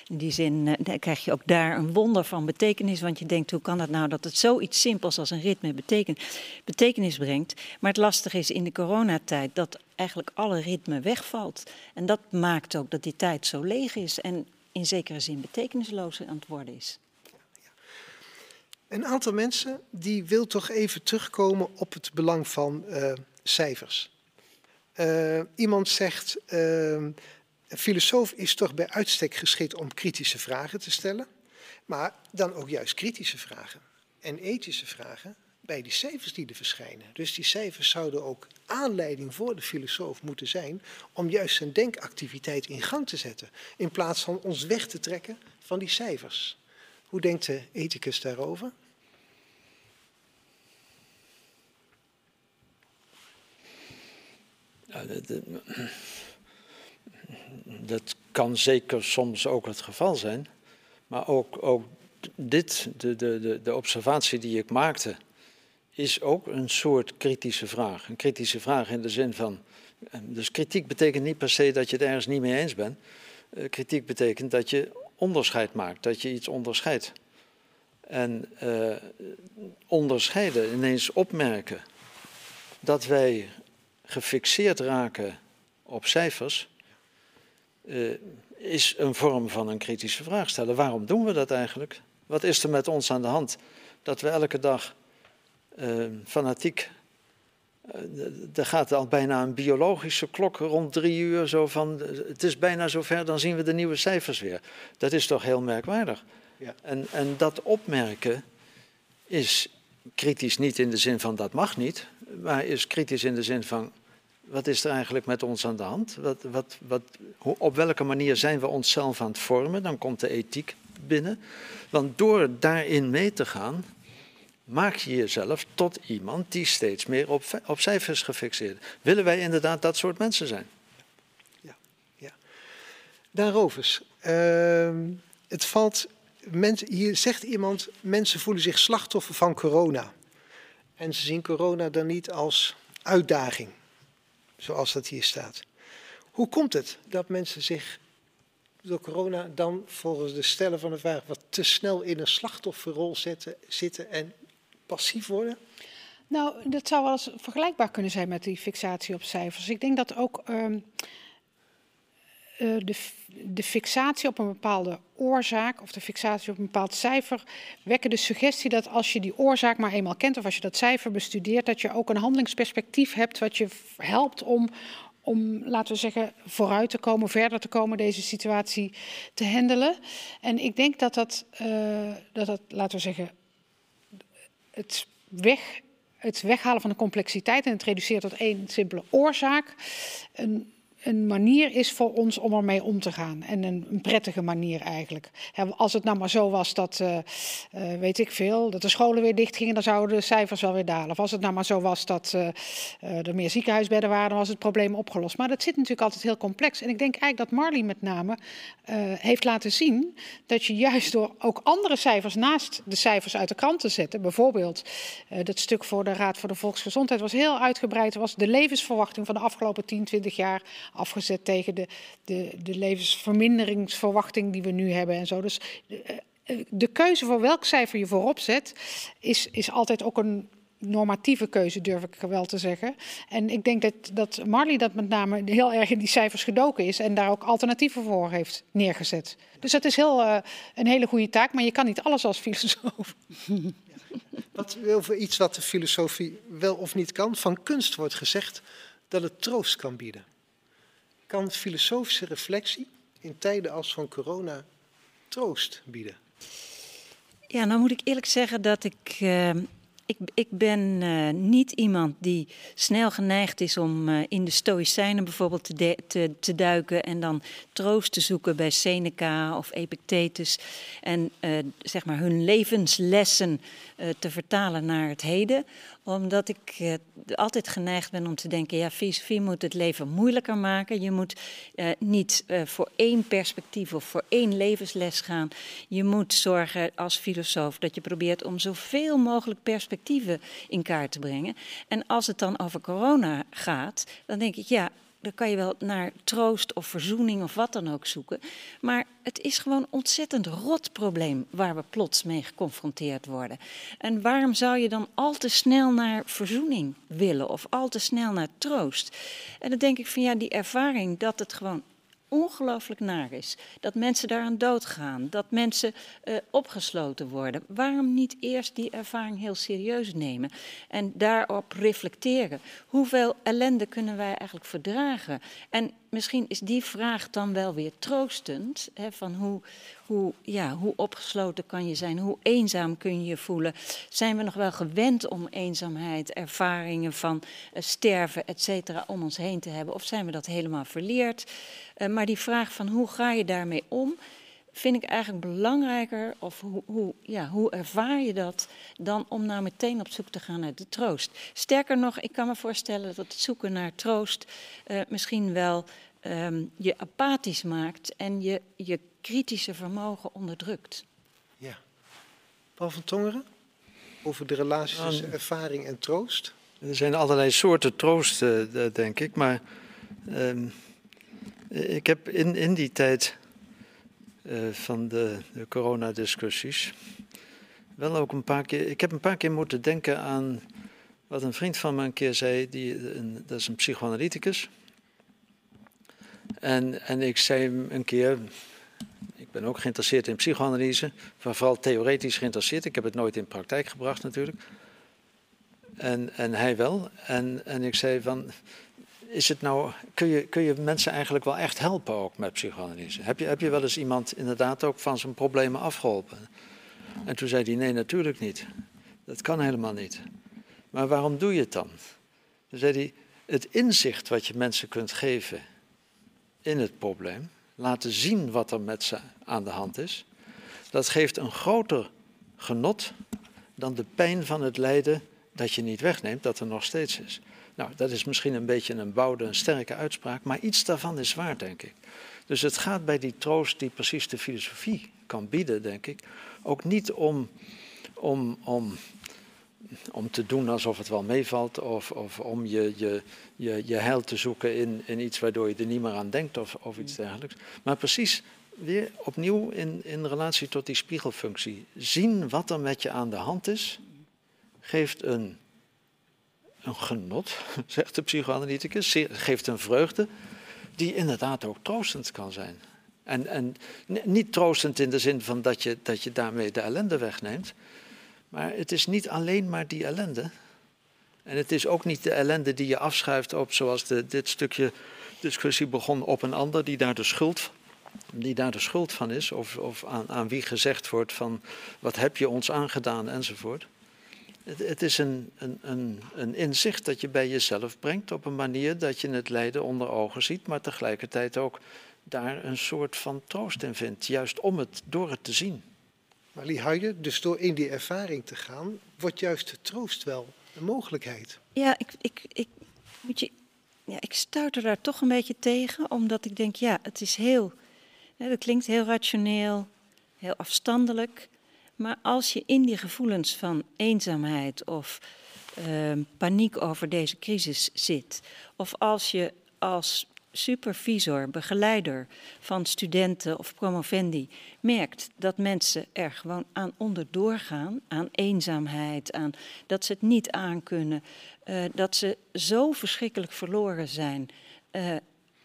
In die zin krijg je ook daar een wonder van betekenis, want je denkt: hoe kan het nou dat het zoiets simpels als een ritme beteken, betekenis brengt? Maar het lastige is in de coronatijd dat eigenlijk alle ritme wegvalt. En dat maakt ook dat die tijd zo leeg is en in zekere zin betekenisloos aan het worden is. Een aantal mensen die wil toch even terugkomen op het belang van eh, cijfers. Eh, iemand zegt, eh, een filosoof is toch bij uitstek geschikt om kritische vragen te stellen, maar dan ook juist kritische vragen en ethische vragen bij die cijfers die er verschijnen. Dus die cijfers zouden ook aanleiding voor de filosoof moeten zijn om juist zijn denkactiviteit in gang te zetten, in plaats van ons weg te trekken van die cijfers. Hoe denkt de ethicus daarover? Dat, kan zeker soms ook het geval zijn. Maar ook, ook dit, de, de, de observatie die ik maakte is ook een soort kritische vraag. Een kritische vraag in de zin van. Dus kritiek betekent niet per se dat je het ergens niet mee eens bent. Uh, kritiek betekent dat je onderscheid maakt, dat je iets onderscheidt. En uh, onderscheiden, ineens opmerken dat wij gefixeerd raken op cijfers, is een vorm van een kritische vraag stellen. Waarom doen we dat eigenlijk? Wat is er met ons aan de hand dat we elke dag uh, fanatiek. Uh, er gaat al bijna een biologische klok rond drie uur. Zo van, het is bijna zover, dan zien we de nieuwe cijfers weer. Dat is toch heel merkwaardig. Ja. En, en dat opmerken is kritisch niet in de zin van dat mag niet, maar is kritisch in de zin van wat is er eigenlijk met ons aan de hand? Wat, wat, wat, hoe, op welke manier zijn we onszelf aan het vormen? Dan komt de ethiek binnen. Want door daarin mee te gaan, maak je jezelf tot iemand die steeds meer op, op cijfers gefixeerd. Willen wij inderdaad dat soort mensen zijn? Ja, ja. Daarover. Uh, het valt. Mensen, hier zegt iemand: mensen voelen zich slachtoffer van corona. En ze zien corona dan niet als uitdaging, zoals dat hier staat. Hoe komt het dat mensen zich door corona dan volgens de stellen van de vraag wat te snel in een slachtofferrol zetten, zitten en passief worden? Nou, dat zou wel eens vergelijkbaar kunnen zijn met die fixatie op cijfers. Ik denk dat ook um, uh, de, de fixatie op een bepaalde oorzaak of de fixatie op een bepaald cijfer wekken de suggestie dat als je die oorzaak maar eenmaal kent of als je dat cijfer bestudeert, dat je ook een handelingsperspectief hebt wat je helpt om, om, laten we zeggen, vooruit te komen, verder te komen, deze situatie te handelen. En ik denk dat dat, uh, dat, dat laten we zeggen, het, weg, het weghalen van de complexiteit en het reduceren tot één simpele oorzaak. Een een manier is voor ons om ermee om te gaan. En een, prettige manier eigenlijk. als het nou maar zo was dat, uh, uh, weet ik veel, dat de scholen weer dicht gingen, dan zouden de cijfers wel weer dalen. Of als het nou maar zo was dat uh, er meer ziekenhuisbedden waren, dan was het probleem opgelost. Maar dat zit natuurlijk altijd heel complex. En ik denk eigenlijk dat Marley met name heeft laten zien dat je juist door ook andere cijfers naast de cijfers uit de krant te zetten, bijvoorbeeld dat stuk voor de Raad voor de Volksgezondheid was heel uitgebreid, was de levensverwachting van de afgelopen 10, 20 jaar afgezet tegen de, de, de levensverminderingsverwachting die we nu hebben en zo. Dus de, eh, de keuze voor welk cijfer je voorop zet, is, is altijd ook een normatieve keuze, durf ik wel te zeggen. En ik denk dat, dat Marley dat met name heel erg in die cijfers gedoken is en daar ook alternatieven voor heeft neergezet. Dus dat is heel, uh, een hele goede taak, maar je kan niet alles als filosoof. Wat, over iets wat de filosofie wel of niet kan. Van kunst wordt gezegd dat het troost kan bieden kan filosofische reflectie in tijden als van corona troost bieden? Ja, nou moet ik eerlijk zeggen dat ik. Uh, ik, ik ben uh, niet iemand die snel geneigd is om uh, in de Stoïcijnen bijvoorbeeld te, te, te, duiken en dan troost te zoeken bij Seneca of Epictetus en zeg maar hun levenslessen te vertalen naar het heden omdat ik uh, altijd geneigd ben om te denken, ja, filosofie moet het leven moeilijker maken. Je moet uh, niet uh, voor één perspectief of voor één levensles gaan. Je moet zorgen als filosoof dat je probeert om zoveel mogelijk perspectieven in kaart te brengen. En als het dan over corona gaat, dan denk ik, ja, dan kan je wel naar troost of verzoening of wat dan ook zoeken. Maar het is gewoon een ontzettend rot probleem waar we plots mee geconfronteerd worden. En waarom zou je dan al te snel naar verzoening willen of al te snel naar troost? En dan denk ik van ja, die ervaring dat het gewoon ongelooflijk naar is. Dat mensen daaraan doodgaan, dat mensen uh, opgesloten worden. Waarom niet eerst die ervaring heel serieus nemen en daarop reflecteren? Hoeveel ellende kunnen wij eigenlijk verdragen? En misschien is die vraag dan wel weer troostend, hè, van hoe, hoe, ja, hoe opgesloten kan je zijn, hoe eenzaam kun je je voelen. Zijn we nog wel gewend om eenzaamheid, ervaringen van uh, sterven, et cetera, om ons heen te hebben? Of zijn we dat helemaal verleerd? Uh, maar die vraag van hoe ga je daarmee om, vind ik eigenlijk belangrijker, of hoe, hoe, ja, hoe ervaar je dat, dan om nou meteen op zoek te gaan naar de troost. Sterker nog, ik kan me voorstellen dat het zoeken naar troost uh, misschien wel um, je apathisch maakt en je, je kritische vermogen onderdrukt. Ja. Paul van Tongeren? over de relatie tussen ervaring en troost? Er zijn allerlei soorten troost, uh, denk ik. Maar uh, ik heb in, in die tijd uh, van de, de coronadiscussies wel ook een paar keer. Ik heb een paar keer moeten denken aan wat een vriend van me een keer zei. Die, een, dat is een psychoanalyticus. En, en ik zei hem een keer. Ik ben ook geïnteresseerd in psychoanalyse, maar vooral theoretisch geïnteresseerd. Ik heb het nooit in praktijk gebracht natuurlijk. En, en hij wel. En, en ik zei van, is het nou, kun, je, kun je mensen eigenlijk wel echt helpen ook met psychoanalyse? Heb je, heb je wel eens iemand inderdaad ook van zijn problemen afgeholpen? En toen zei hij, nee, natuurlijk niet. Dat kan helemaal niet. Maar waarom doe je het dan? Toen zei hij, het inzicht wat je mensen kunt geven in het probleem, laten zien wat er met ze aan de hand is, dat geeft een groter genot dan de pijn van het lijden dat je niet wegneemt, dat er nog steeds is. Nou, dat is misschien een beetje een bouwde, een sterke uitspraak, maar iets daarvan is waar, denk ik. Dus het gaat bij die troost die precies de filosofie kan bieden, denk ik, ook niet om, om, om, om te doen alsof het wel meevalt of, of om je, je, je, je heil te zoeken in, in iets waardoor je er niet meer aan denkt of, of iets dergelijks. Maar precies weer opnieuw in, in relatie tot die spiegelfunctie. Zien wat er met je aan de hand is, geeft een, een genot, zegt de psychoanalyticus, geeft een vreugde die inderdaad ook troostend kan zijn. En, en niet troostend in de zin van dat je, dat je daarmee de ellende wegneemt, maar het is niet alleen maar die ellende. En het is ook niet de ellende die je afschuift op, zoals de, dit stukje discussie begon, op een ander die daar de schuld, die daar de schuld van is, of, of aan, aan wie gezegd wordt van wat heb je ons aangedaan enzovoort. Het, het is een, een, een, een inzicht dat je bij jezelf brengt op een manier dat je het lijden onder ogen ziet, maar tegelijkertijd ook daar een soort van troost in vindt, juist om het, door het te zien. Maar dus door in die ervaring te gaan, wordt juist de troost wel een mogelijkheid. Ja, ik, ik, ik, moet je, ja, ik stuiter daar toch een beetje tegen, omdat ik denk, ja, het is heel, dat klinkt heel rationeel, heel afstandelijk. Maar als je in die gevoelens van eenzaamheid of uh, paniek over deze crisis zit, of als je als supervisor, begeleider van studenten of promovendi merkt dat mensen er gewoon aan onderdoor gaan, aan eenzaamheid, aan dat ze het niet aankunnen, uh, dat ze zo verschrikkelijk verloren zijn, uh,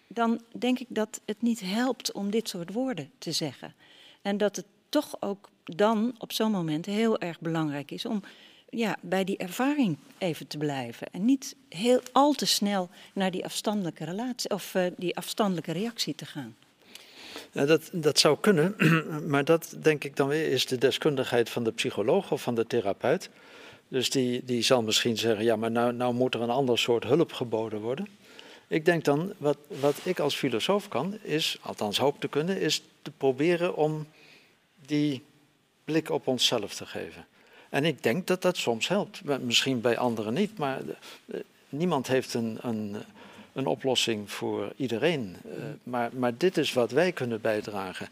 dan denk ik dat het niet helpt om dit soort woorden te zeggen. En dat het toch ook dan op zo'n moment heel erg belangrijk is om ja, bij die ervaring even te blijven. En niet heel al te snel naar die afstandelijke relatie of uh, die afstandelijke reactie te gaan. Ja, dat, dat zou kunnen, maar dat denk ik dan weer is de deskundigheid van de psycholoog of van de therapeut. Dus die, die zal misschien zeggen, ja, maar nou, nou moet er een ander soort hulp geboden worden. Ik denk dan, wat, wat ik als filosoof kan, is, althans hoop te kunnen, is te proberen om die blik op onszelf te geven. En ik denk dat dat soms helpt. Misschien bij anderen niet, maar eh, niemand heeft een, een, een oplossing voor iedereen. Uh, maar, maar dit is wat wij kunnen bijdragen.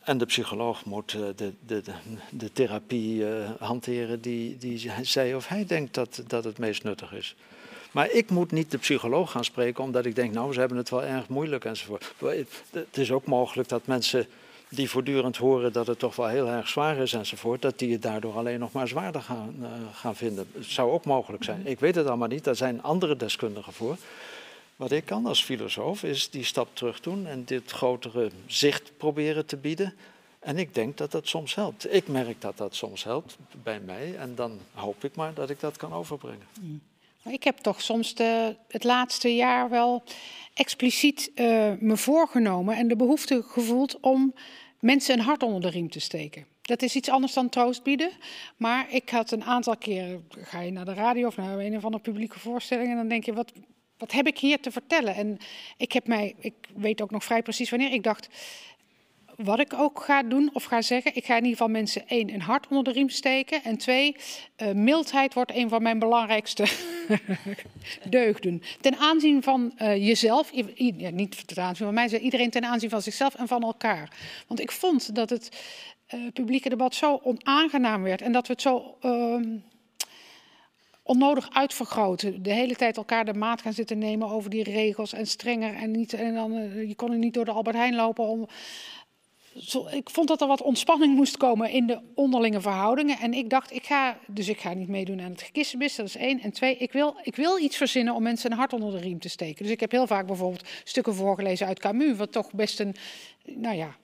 En de psycholoog moet de, de, de, de therapie hanteren die, die zij of hij denkt dat, dat het meest nuttig is. Maar ik moet niet de psycholoog gaan spreken omdat ik denk, nou, ze hebben het wel erg moeilijk enzovoort. Het is ook mogelijk dat mensen die voortdurend horen dat het toch wel heel erg zwaar is enzovoort, dat die het daardoor alleen nog maar zwaarder gaan, uh, gaan vinden. Het zou ook mogelijk zijn. Ik weet het allemaal niet, daar zijn andere deskundigen voor. Wat ik kan als filosoof is die stap terug doen en dit grotere zicht proberen te bieden. En ik denk dat dat soms helpt. Ik merk dat dat soms helpt bij mij en dan hoop ik maar dat ik dat kan overbrengen. Ik heb toch soms de, het laatste jaar wel expliciet uh, me voorgenomen en de behoefte gevoeld om mensen een hart onder de riem te steken. Dat is iets anders dan troost bieden. Maar ik had een aantal keren, ga je naar de radio of naar een of andere publieke voorstelling en dan denk je, wat, wat heb ik hier te vertellen? En ik heb mij, ik weet ook nog vrij precies wanneer, ik dacht, wat ik ook ga doen of ga zeggen, ik ga in ieder geval mensen één, een hart onder de riem steken. En twee, uh, mildheid wordt een van mijn belangrijkste deugden. Ten aanzien van uh, jezelf, ja, niet ten aanzien van mij, iedereen ten aanzien van zichzelf en van elkaar. Want ik vond dat het uh, publieke debat zo onaangenaam werd en dat we het zo uh, onnodig uitvergroten. De hele tijd elkaar de maat gaan zitten nemen over die regels en strenger en niet en dan je kon er niet door de Albert Heijn lopen om ik vond dat er wat ontspanning moest komen in de onderlinge verhoudingen. En ik dacht, ik ga, dus ik ga niet meedoen aan het gekissenbis, dat is één. En twee, ik wil, ik wil iets verzinnen om mensen een hart onder de riem te steken. Dus ik heb heel vaak bijvoorbeeld stukken voorgelezen uit Camus, wat toch best een, nou ja,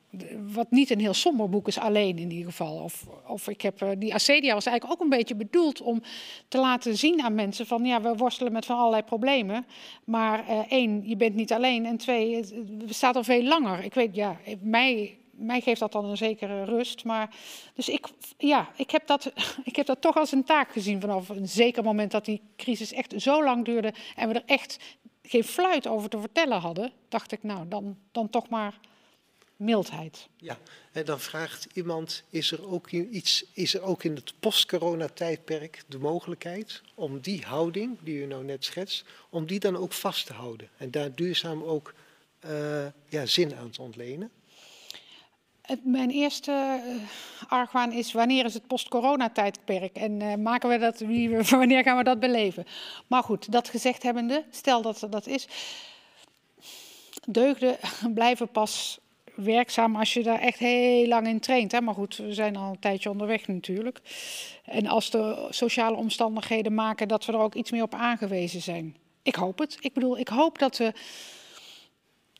wat niet een heel somber boek is, alleen in ieder geval. Of, of ik heb, uh, die Acedia was eigenlijk ook een beetje bedoeld om te laten zien aan mensen van, ja, we worstelen met van allerlei problemen. Maar uh, één, je bent niet alleen. En twee, het, het bestaat al veel langer. Ik weet, ja, mij mij geeft dat dan een zekere rust. Maar, dus ik, ja, ik, heb dat, ik heb dat toch als een taak gezien vanaf een zeker moment dat die crisis echt zo lang duurde en we er echt geen fluit over te vertellen hadden, dacht ik, nou, dan, dan toch maar mildheid. Ja, en dan vraagt iemand, is er ook iets, is er ook in het post-corona-tijdperk de mogelijkheid om die houding, die u nou net schetst, om die dan ook vast te houden en daar duurzaam ook uh, ja, zin aan te ontlenen? Mijn eerste uh, argwaan is wanneer is het post-corona-tijdperk en uh, maken we dat, wanneer gaan we dat beleven? Maar goed, dat gezegd hebbende, stel dat dat is, deugden blijven pas werkzaam als je daar echt heel lang in traint. Hè? Maar goed, we zijn al een tijdje onderweg natuurlijk. En als de sociale omstandigheden maken dat we er ook iets meer op aangewezen zijn. Ik hoop het. Ik bedoel, ik hoop dat we,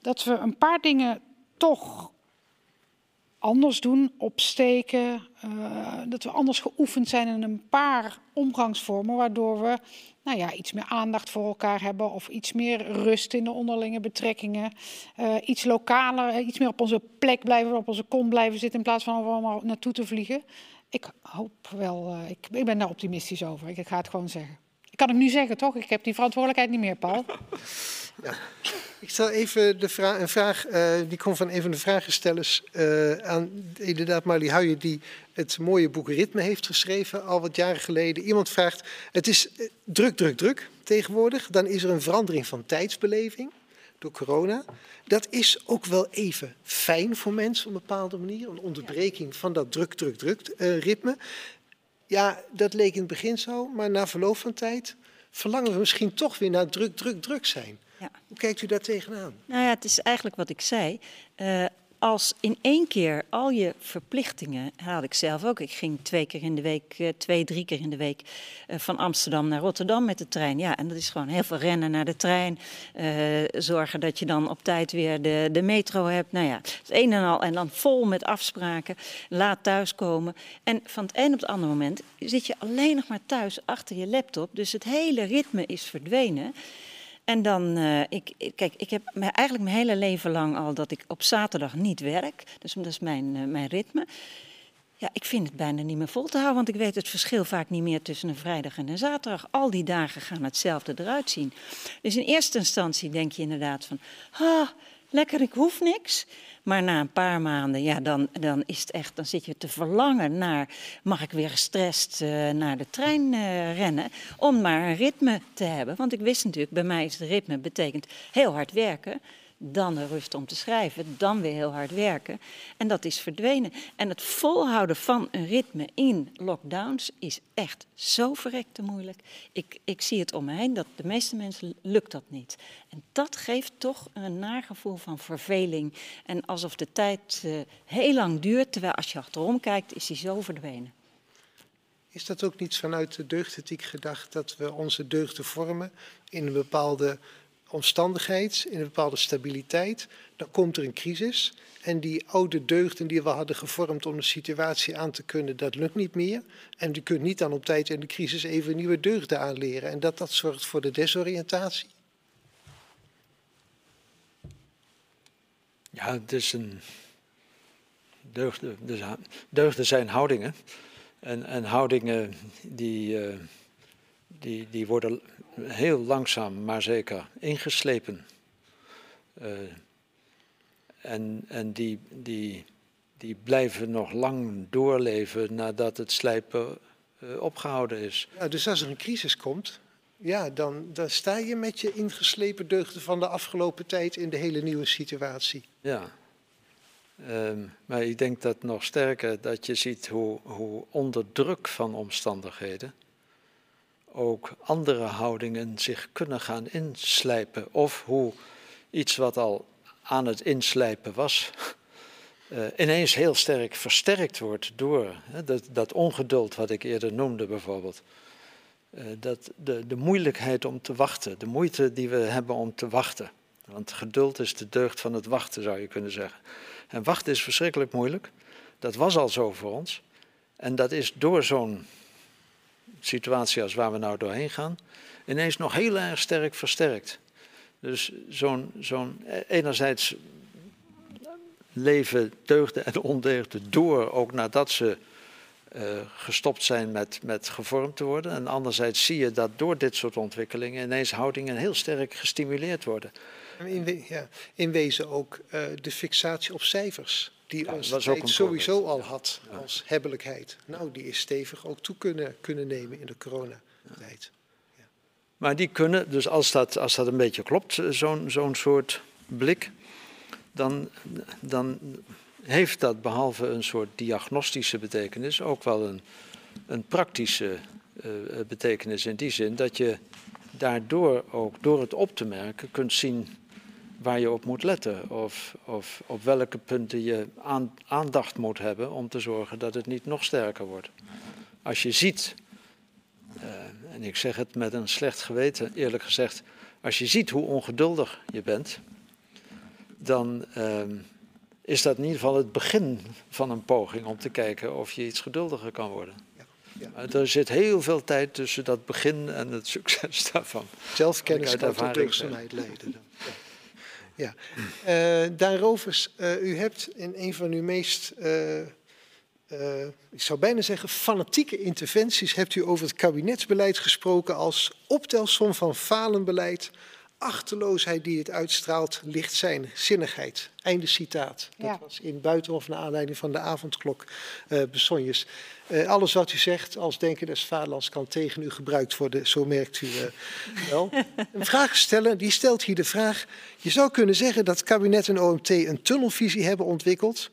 dat we een paar dingen toch anders doen, opsteken. Uh, dat we anders geoefend zijn in een paar omgangsvormen, waardoor we nou ja, iets meer aandacht voor elkaar hebben of iets meer rust in de onderlinge betrekkingen. Uh, iets lokaler, iets meer op onze plek blijven, op onze kom blijven zitten in plaats van allemaal naartoe te vliegen. Ik hoop wel, ik, ik ben daar optimistisch over. Ik, ik ga het gewoon zeggen. Ik kan het nu zeggen, toch? Ik heb die verantwoordelijkheid niet meer, Paul. Ja. Ik stel even de een vraag, uh, die komt van een van de vragenstellers uh, aan inderdaad Marlie Huijen, die het mooie boek Ritme heeft geschreven, al wat jaren geleden. Iemand vraagt, het is uh, druk, druk, druk tegenwoordig. Dan is er een verandering van tijdsbeleving door corona. Dat is ook wel even fijn voor mensen op een bepaalde manier. Een onderbreking van dat druk, druk, druk ritme. Ja, dat leek in het begin zo, maar na verloop van tijd verlangen we misschien toch weer naar druk, druk, druk zijn. Ja. Hoe kijkt u daar tegenaan? Nou ja, het is eigenlijk wat ik zei. Uh, als in één keer al je verplichtingen, had ik zelf ook. Ik ging twee keer in de week, uh, twee, drie keer in de week uh, van Amsterdam naar Rotterdam met de trein. Ja, en dat is gewoon heel veel rennen naar de trein. zorgen dat je dan op tijd weer de, de metro hebt. Nou ja, het een en al. En dan vol met afspraken. Laat thuiskomen. En van het een op het andere moment zit je alleen nog maar thuis achter je laptop. Dus het hele ritme is verdwenen. En dan, uh, ik, kijk, ik heb eigenlijk mijn hele leven lang al dat ik op zaterdag niet werk. Dus dat is mijn, uh, mijn ritme. Ja, ik vind het bijna niet meer vol te houden, want ik weet het verschil vaak niet meer tussen een vrijdag en een zaterdag. Al die dagen gaan hetzelfde eruit zien. Dus in eerste instantie denk je inderdaad van, lekker, ik hoef niks. Maar na een paar maanden, ja, dan, dan is het echt, dan zit je te verlangen naar, mag ik weer gestrest uh, naar de trein uh, rennen, om maar een ritme te hebben. Want ik wist natuurlijk, bij mij is het ritme betekent heel hard werken dan de rust om te schrijven, dan weer heel hard werken. En dat is verdwenen. En het volhouden van een ritme in lockdowns is echt zo verrekte moeilijk. Ik, ik zie het om me heen, dat de meeste mensen lukt dat niet. En dat geeft toch een nagevoel van verveling. En alsof de tijd uh, heel lang duurt, terwijl als je achterom kijkt, is die zo verdwenen. Is dat ook niet vanuit de deugdethiek gedacht dat we onze deugden vormen in een bepaalde omstandigheid, in een bepaalde stabiliteit, dan komt er een crisis. En die oude deugden die we hadden gevormd om de situatie aan te kunnen, dat lukt niet meer. En je kunt niet dan op tijd in de crisis even nieuwe deugden aanleren. En dat dat zorgt voor de desoriëntatie. Ja, het is een. Deugden, dus deugden zijn houdingen. En, en houdingen die, uh, die, die worden heel langzaam maar zeker ingeslepen. Uh, en en die, die, die blijven nog lang doorleven nadat het slijpen uh, opgehouden is. Ja, dus als er een crisis komt, ja, dan, dan sta je met je ingeslepen deugden van de afgelopen tijd in de hele nieuwe situatie. Ja. Ehm, maar ik denk dat nog sterker dat je ziet hoe, hoe onder druk van omstandigheden ook andere houdingen zich kunnen gaan inslijpen. Of hoe iets wat al aan het inslijpen was, uh, ineens heel sterk versterkt wordt door hè, dat, dat, ongeduld wat ik eerder noemde bijvoorbeeld. Uh, dat de, de moeilijkheid om te wachten, de moeite die we hebben om te wachten. Want geduld is de deugd van het wachten, zou je kunnen zeggen. En wachten is verschrikkelijk moeilijk. Dat was al zo voor ons. En dat is door zo'n situatie als waar we nou doorheen gaan, ineens nog heel erg sterk versterkt. Dus zo'n, zo'n enerzijds leven deugden en ondeugden door, ook nadat ze uh, gestopt zijn met, met gevormd te worden. En anderzijds zie je dat door dit soort ontwikkelingen ineens houdingen heel sterk gestimuleerd worden. In, ja, in wezen ook uh, de fixatie op cijfers, die ja, ons sowieso al had als hebbelijkheid. Nou, die is stevig ook toe kunnen, kunnen nemen in de coronatijd. Ja. Maar die kunnen, dus als dat, als dat een beetje klopt, zo'n zo'n soort blik, dan, dan heeft dat behalve een soort diagnostische betekenis ook wel een, een praktische uh, betekenis in die zin dat je daardoor ook door het op te merken kunt zien waar je op moet letten of, of op welke punten je aan, aandacht moet hebben om te zorgen dat het niet nog sterker wordt. Als je ziet, uh, en ik zeg het met een slecht geweten eerlijk gezegd, als je ziet hoe ongeduldig je bent, dan uh, is dat in ieder geval het begin van een poging om te kijken of je iets geduldiger kan worden. Ja, ja. Er zit heel veel tijd tussen dat begin en het succes daarvan. Zelfkennis kan tot leiden. Ja. Uh, Daan Rovers, uh, u hebt in een van uw meest, uh, ik zou bijna zeggen, fanatieke interventies, hebt u over het kabinetsbeleid gesproken als optelsom van falenbeleid, achterloosheid die het uitstraalt, ligt zijn zinnigheid. Einde citaat. Dat was in Buitenhof naar aanleiding van de avondklok uh, besonjes. Uh, alles wat u zegt als denken des vaderlands kan tegen u gebruikt worden, zo merkt u uh, wel. Een vraag stellen, die stelt hier de vraag, je zou kunnen zeggen dat kabinet en OMT een tunnelvisie hebben ontwikkeld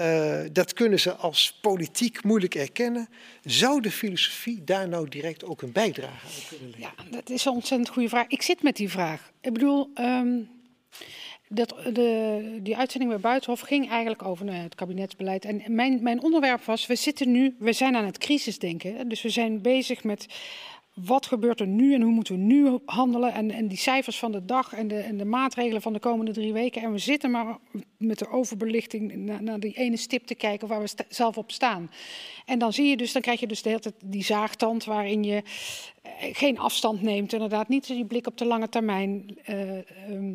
uh, dat kunnen ze als politiek moeilijk erkennen. Zou de filosofie daar nou direct ook een bijdrage aan kunnen leveren? Ja, dat is een ontzettend goede vraag. Ik zit met die vraag. Ik bedoel, um, dat, de, die uitzending bij Buitenhof ging eigenlijk over nou, het kabinetsbeleid. En mijn, mijn onderwerp was, we zitten nu, we zijn aan het crisisdenken. Dus we zijn bezig met wat gebeurt er nu en hoe moeten we nu handelen? En, en die cijfers van de dag en de, en de maatregelen van de komende drie weken. En we zitten maar met de overbelichting naar, naar die ene stip te kijken waar we zelf op staan. En dan zie je dus, dan krijg je dus de hele tijd die zaagtand waarin je eh, geen afstand neemt, inderdaad niet die blik op de lange termijn uh,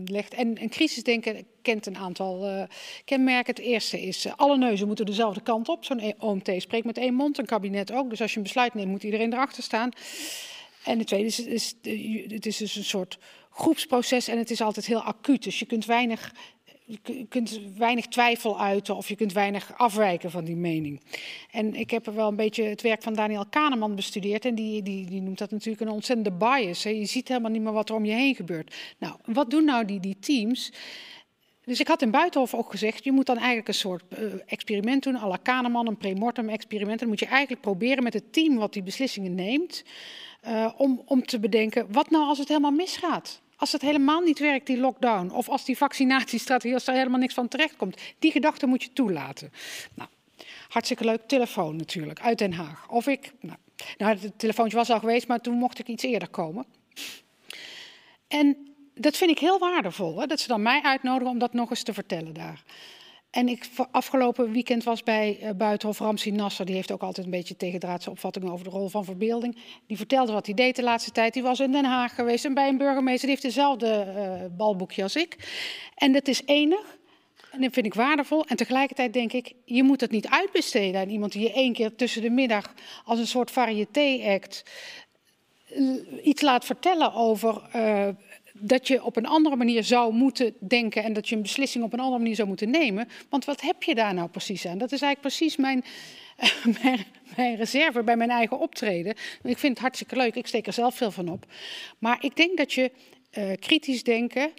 legt. En, en crisisdenken kent een aantal uh, kenmerken. Het eerste is, alle neuzen moeten dezelfde kant op. Zo'n OMT spreekt met één mond, een kabinet ook. Dus als je een besluit neemt, moet iedereen erachter staan. En het tweede is, is, het is dus een soort groepsproces en het is altijd heel acuut. Dus je kunt weinig, je kunt weinig twijfel uiten of je kunt weinig afwijken van die mening. En ik heb er wel een beetje het werk van Daniel Kahneman bestudeerd en die, die, die noemt dat natuurlijk een ontzettende bias. Hè. Je ziet helemaal niet meer wat er om je heen gebeurt. Nou, wat doen nou die, die teams? Dus ik had in Buitenhof ook gezegd, je moet dan eigenlijk een soort uh, experiment doen, à la Kahneman, een premortem experiment. En dan moet je eigenlijk proberen met het team wat die beslissingen neemt, uh, om, om te bedenken, wat nou als het helemaal misgaat? Als het helemaal niet werkt, die lockdown, of als die vaccinatiestrategie, als er helemaal niks van terecht komt. Die gedachte moet je toelaten. Nou, hartstikke leuk, telefoon natuurlijk, uit Den Haag. Of ik, nou, nou het telefoontje was al geweest, maar toen mocht ik iets eerder komen. En dat vind ik heel waardevol, hè, dat ze dan mij uitnodigen om dat nog eens te vertellen daar. En ik afgelopen weekend was bij uh, Buitenhof Ramsi Nasser. Die heeft ook altijd een beetje tegendraadse opvattingen over de rol van verbeelding. Die vertelde wat hij deed de laatste tijd. Die was in Den Haag geweest en bij een burgemeester. Die heeft dezelfde uh, balboekje als ik. En dat is enig. En dat vind ik waardevol. En tegelijkertijd denk ik, je moet het niet uitbesteden aan iemand die je één keer tussen de middag als een soort variété-act iets laat vertellen over dat je op een andere manier zou moeten denken en dat je een beslissing op een andere manier zou moeten nemen. Want wat heb je daar nou precies aan? Dat is eigenlijk precies mijn, mijn, reserve bij mijn eigen optreden. Ik vind het hartstikke leuk, ik steek er zelf veel van op. Maar ik denk dat je uh, kritisch denken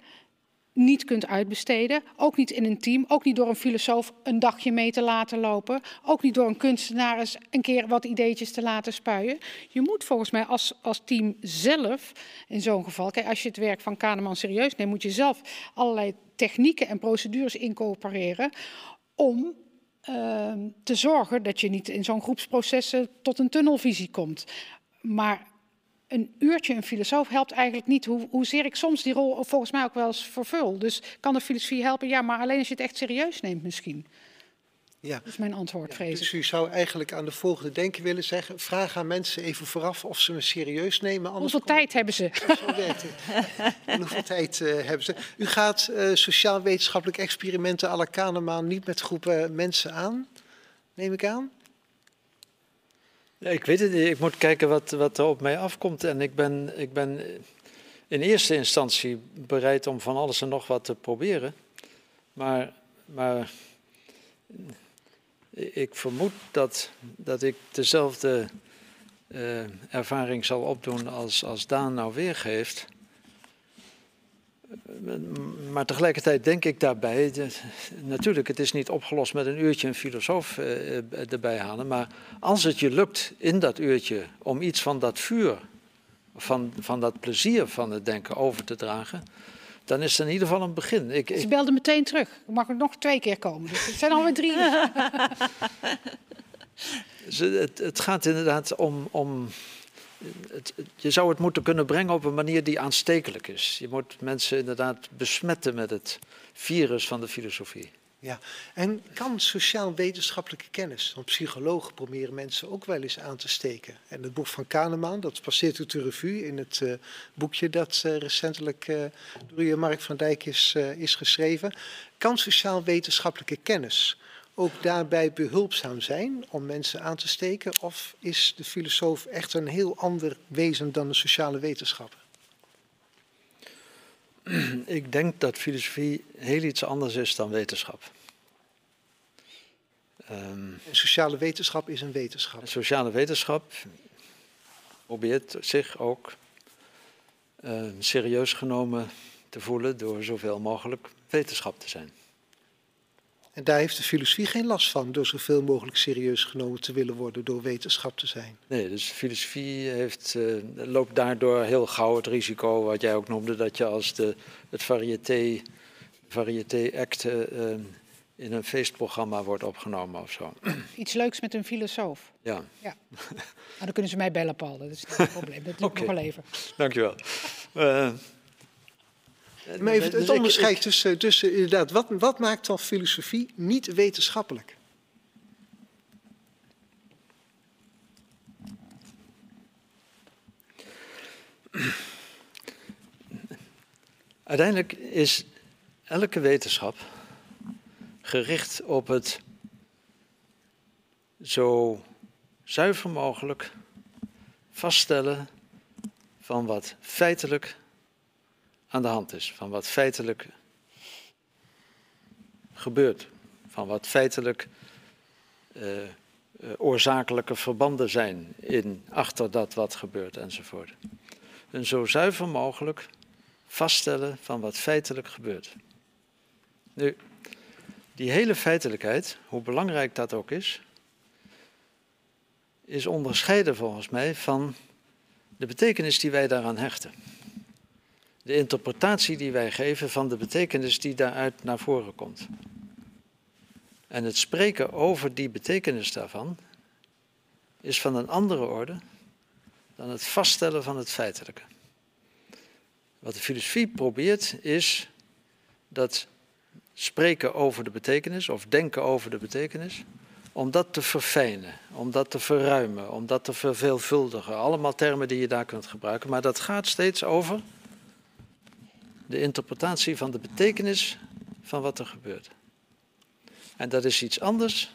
niet kunt uitbesteden. Ook niet in een team. Ook niet door een filosoof een dagje mee te laten lopen. Ook niet door een kunstenaar eens een keer wat ideetjes te laten spuien. Je moet volgens mij als, als team zelf in zo'n geval. Kijk, als je het werk van Kahneman serieus neemt, moet je zelf allerlei technieken en procedures incorporeren. om uh, te zorgen dat je niet in zo'n groepsprocessen tot een tunnelvisie komt. Maar een uurtje een filosoof helpt eigenlijk niet. Hoe, hoezeer ik soms die rol volgens mij ook wel eens vervul. Dus kan de filosofie helpen? Ja, maar alleen als je het echt serieus neemt misschien. Ja. Dat is mijn antwoord, ja, vrees Dus u zou eigenlijk aan de volgende denken willen zeggen... vraag aan mensen even vooraf of ze me serieus nemen. hoeveel tijd hebben ze? En hoeveel tijd uh, hebben ze? U gaat uh, sociaal-wetenschappelijke experimenten à la Kahneman... niet met groepen mensen aan, neem ik aan? Ik weet het niet. Ik moet kijken wat, wat er op mij afkomt. En ik ben, ik ben in eerste instantie bereid om van alles en nog wat te proberen. Maar, maar ik vermoed dat, dat ik dezelfde uh, ervaring zal opdoen als, als Daan nou weergeeft. Maar tegelijkertijd denk ik daarbij, natuurlijk, het is niet opgelost met een uurtje een filosoof uh, erbij halen, maar als het je lukt in dat uurtje om iets van dat vuur, van, van dat plezier van het denken over te dragen, dan is het in ieder geval een begin. Ik, ik... Ze belde meteen terug. Ik mag er nog twee keer komen. Dus het zijn alweer drie. het, het gaat inderdaad om, om je zou het moeten kunnen brengen op een manier die aanstekelijk is. Je moet mensen inderdaad besmetten met het virus van de filosofie. Ja, en kan sociaal-wetenschappelijke kennis, want psychologen proberen mensen ook wel eens aan te steken. En het boek van Kahneman, dat passeert u de revue in het uh, boekje dat uh, recentelijk uh, door Mark van Dijk is, is geschreven. Kan sociaal-wetenschappelijke kennis ook daarbij behulpzaam zijn om mensen aan te steken? Of is de filosoof echt een heel ander wezen dan de sociale wetenschapper? Ik denk dat filosofie heel iets anders is dan wetenschap. Um, sociale wetenschap is een wetenschap. Sociale wetenschap probeert zich ook uh, serieus genomen te voelen door zoveel mogelijk wetenschap te zijn. En daar heeft de filosofie geen last van, door zoveel mogelijk serieus genomen te willen worden, door wetenschap te zijn. Nee, dus filosofie heeft, uh, loopt daardoor heel gauw het risico, wat jij ook noemde, dat je als de, het variété, variété act uh, in een feestprogramma wordt opgenomen of zo. Iets leuks met een filosoof. Ja. ja. Nou, dan kunnen ze mij bellen, Paul. Dat is niet een probleem. Dat lukt okay. nog wel even. Dankjewel. Uh, maar even het onderscheid tussen, tussen inderdaad, wat, wat maakt dan filosofie niet wetenschappelijk? Uiteindelijk is elke wetenschap gericht op het zo zuiver mogelijk vaststellen van wat feitelijk aan de hand is, van wat feitelijk gebeurt, van wat feitelijk uh, uh, oorzakelijke verbanden zijn in, achter dat wat gebeurt enzovoort. Een zo zuiver mogelijk vaststellen van wat feitelijk gebeurt. Nu, die hele feitelijkheid, hoe belangrijk dat ook is, is onderscheiden volgens mij van de betekenis die wij daaraan hechten de interpretatie die wij geven van de betekenis die daaruit naar voren komt. En het spreken over die betekenis daarvan is van een andere orde dan het vaststellen van het feitelijke. Wat de filosofie probeert is dat spreken over de betekenis of denken over de betekenis, om dat te verfijnen, om dat te verruimen, om dat te verveelvuldigen. Allemaal termen die je daar kunt gebruiken, maar dat gaat steeds over de interpretatie van de betekenis van wat er gebeurt. En dat is iets anders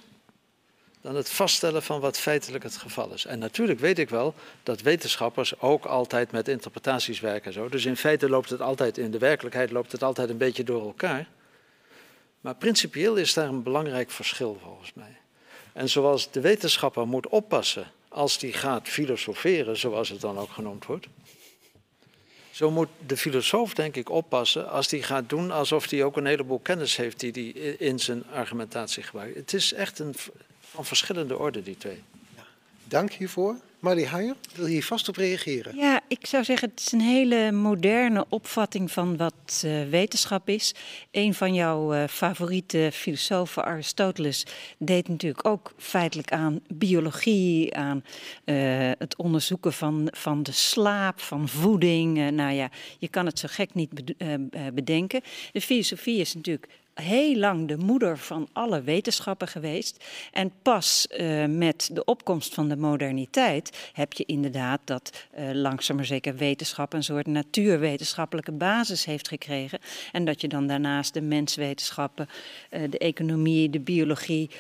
dan het vaststellen van wat feitelijk het geval is. En natuurlijk weet ik wel dat wetenschappers ook altijd met interpretaties werken. Zo. Dus in feite loopt het altijd, in de werkelijkheid loopt het altijd een beetje door elkaar. Maar principieel is daar een belangrijk verschil volgens mij. En zoals de wetenschapper moet oppassen als die gaat filosoferen, zoals het dan ook genoemd wordt, Zo moet de filosoof denk ik oppassen als hij gaat doen alsof hij ook een heleboel kennis heeft die hij in zijn argumentatie gebruikt. Het is echt een, van verschillende orde, die twee. Dank hiervoor. Marlie Huijer, wil hier vast op reageren? Ja, ik zou zeggen, het is een hele moderne opvatting van wat uh, wetenschap is. Een van jouw uh, favoriete filosofen, Aristoteles, deed natuurlijk ook feitelijk aan biologie, aan uh, het onderzoeken van, van de slaap, van voeding. nou ja, je kan het zo gek niet bedenken. De filosofie is natuurlijk heel lang de moeder van alle wetenschappen geweest. En pas uh, met de opkomst van de moderniteit heb je inderdaad dat uh, zeker wetenschap een soort natuurwetenschappelijke basis heeft gekregen. En dat je dan daarnaast de menswetenschappen, uh, de economie, de biologie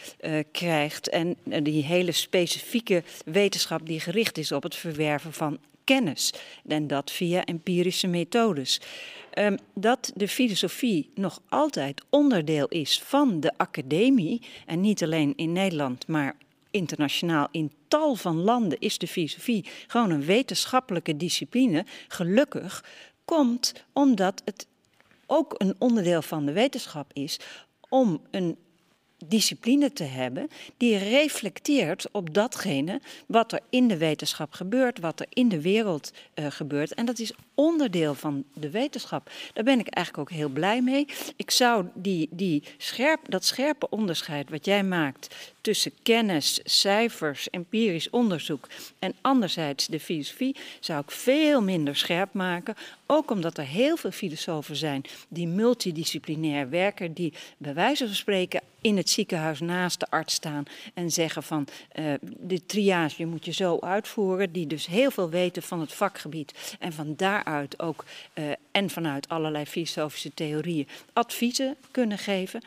krijgt. En die hele specifieke wetenschap die gericht is op het verwerven van kennis. En dat via empirische methodes. Um, dat de filosofie nog altijd onderdeel is van de academie. En niet alleen in Nederland, maar internationaal in tal van landen is de filosofie gewoon een wetenschappelijke discipline. Gelukkig komt omdat het ook een onderdeel van de wetenschap is om een discipline te hebben die reflecteert op datgene wat er in de wetenschap gebeurt, wat er in de wereld uh, gebeurt. En dat is onderdeel van de wetenschap. Daar ben ik eigenlijk ook heel blij mee. Ik zou die, die scherp, dat scherpe onderscheid wat jij maakt tussen kennis, cijfers, empirisch onderzoek en anderzijds de filosofie, zou ik veel minder scherp maken. Ook omdat er heel veel filosofen zijn die multidisciplinair werken, die bij wijze van spreken in het ziekenhuis naast de arts staan en zeggen van uh, de triage moet je zo uitvoeren, die dus heel veel weten van het vakgebied en van daaruit ook uh, en vanuit allerlei filosofische theorieën adviezen kunnen geven.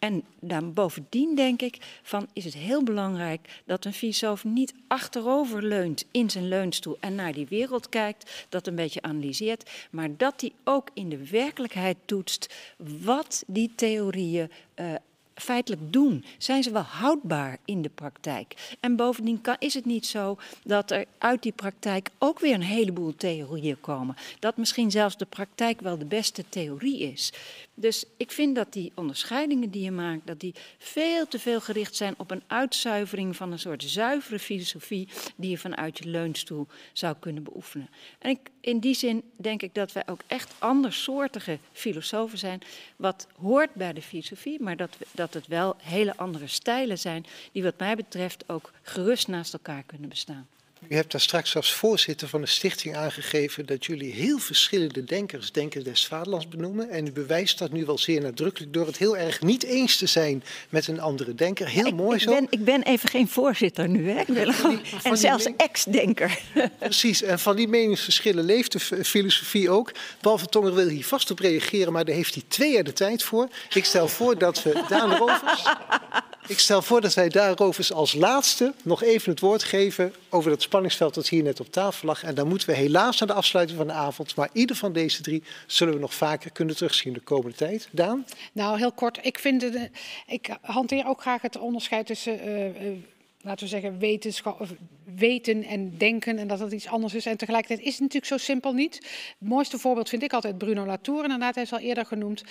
En dan bovendien denk ik van is het heel belangrijk dat een filosoof niet achterover leunt in zijn leunstoel en naar die wereld kijkt, dat een beetje analyseert, maar dat hij ook in de werkelijkheid toetst wat die theorieën uh, feitelijk doen? Zijn ze wel houdbaar in de praktijk? En bovendien kan, is het niet zo dat er uit die praktijk ook weer een heleboel theorieën komen. Dat misschien zelfs de praktijk wel de beste theorie is. Dus ik vind dat die onderscheidingen die je maakt, dat die veel te veel gericht zijn op een uitzuivering van een soort zuivere filosofie die je vanuit je leunstoel zou kunnen beoefenen. En ik, in die zin denk ik dat wij ook echt andersoortige filosofen zijn, wat hoort bij de filosofie, maar dat, dat het wel hele andere stijlen zijn die wat mij betreft ook gerust naast elkaar kunnen bestaan. U hebt daar straks als voorzitter van de stichting aangegeven dat jullie heel verschillende denkers, denkers des vaderlands benoemen. En u bewijst dat nu wel zeer nadrukkelijk door het heel erg niet eens te zijn met een andere denker. Heel ik, mooi ik zo. Ben, ik ben even geen voorzitter nu, hè? Ik ben gewoon, en zelfs ex-denker. Precies, en van die meningsverschillen leeft de filosofie ook. Paul van Tonger wil hier vast op reageren, maar daar heeft hij twee jaar de tijd voor. Ik stel voor dat we Daan Rovers... Ik stel voor dat wij daarover als laatste nog even het woord geven over dat spanningsveld dat hier net op tafel lag. En dan moeten we helaas naar de afsluiting van de avond. Maar ieder van deze drie zullen we nog vaker kunnen terugzien de komende tijd. Daan? Nou, heel kort. Ik, vind het, ik hanteer ook graag het onderscheid tussen... Uh, uh, laten we zeggen, wetenschap, weten en denken en dat dat iets anders is. En tegelijkertijd is het natuurlijk zo simpel niet. Het mooiste voorbeeld vind ik altijd Bruno Latour, inderdaad, hij is al eerder genoemd.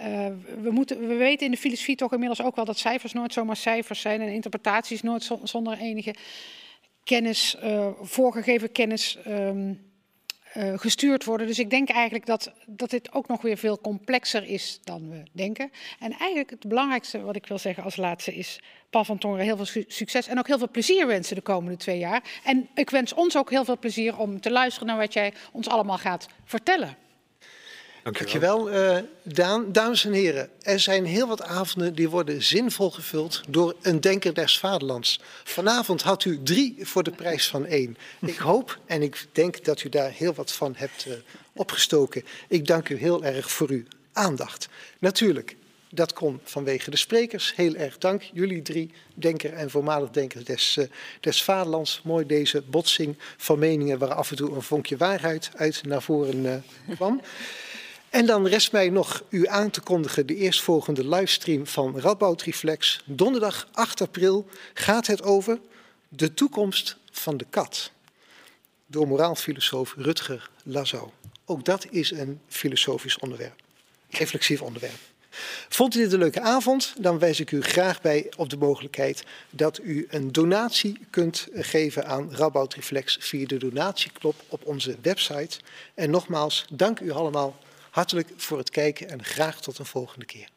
Uh, we, moeten, we weten in de filosofie toch inmiddels ook wel dat cijfers nooit zomaar cijfers zijn en interpretaties nooit zonder enige kennis, uh, voorgegeven kennis... Um, uh, gestuurd worden. Dus ik denk eigenlijk dat, dat dit ook nog weer veel complexer is dan we denken. En eigenlijk het belangrijkste wat ik wil zeggen als laatste is... Paul van Tongeren heel veel succes en ook heel veel plezier wensen de komende twee jaar. En ik wens ons ook heel veel plezier om te luisteren naar wat jij ons allemaal gaat vertellen. Dankjewel, Dankjewel uh, Daan. Dames en heren, er zijn heel wat avonden die worden zinvol gevuld door een denker des vaderlands. Vanavond had u drie voor de prijs van één. Ik hoop en ik denk dat u daar heel wat van hebt uh, opgestoken. Ik dank u heel erg voor uw aandacht. Natuurlijk, dat kon vanwege de sprekers. Heel erg dank, jullie drie, denker en voormalig denker des, uh, des vaderlands. Mooi deze botsing van meningen waar af en toe een vonkje waarheid uit naar voren kwam. En dan rest mij nog u aan te kondigen de eerstvolgende livestream van Radboud Reflex. Donderdag 8 april gaat het over de toekomst van de kat. Door moraalfilosoof Rutger Lazau. Ook dat is een filosofisch onderwerp, reflexief onderwerp. Vond u dit een leuke avond? Dan wijs ik u graag bij op de mogelijkheid dat u een donatie kunt geven aan Rabout Reflex via de donatieknop op onze website. En nogmaals, dank u allemaal hartelijk voor het kijken en graag tot een volgende keer.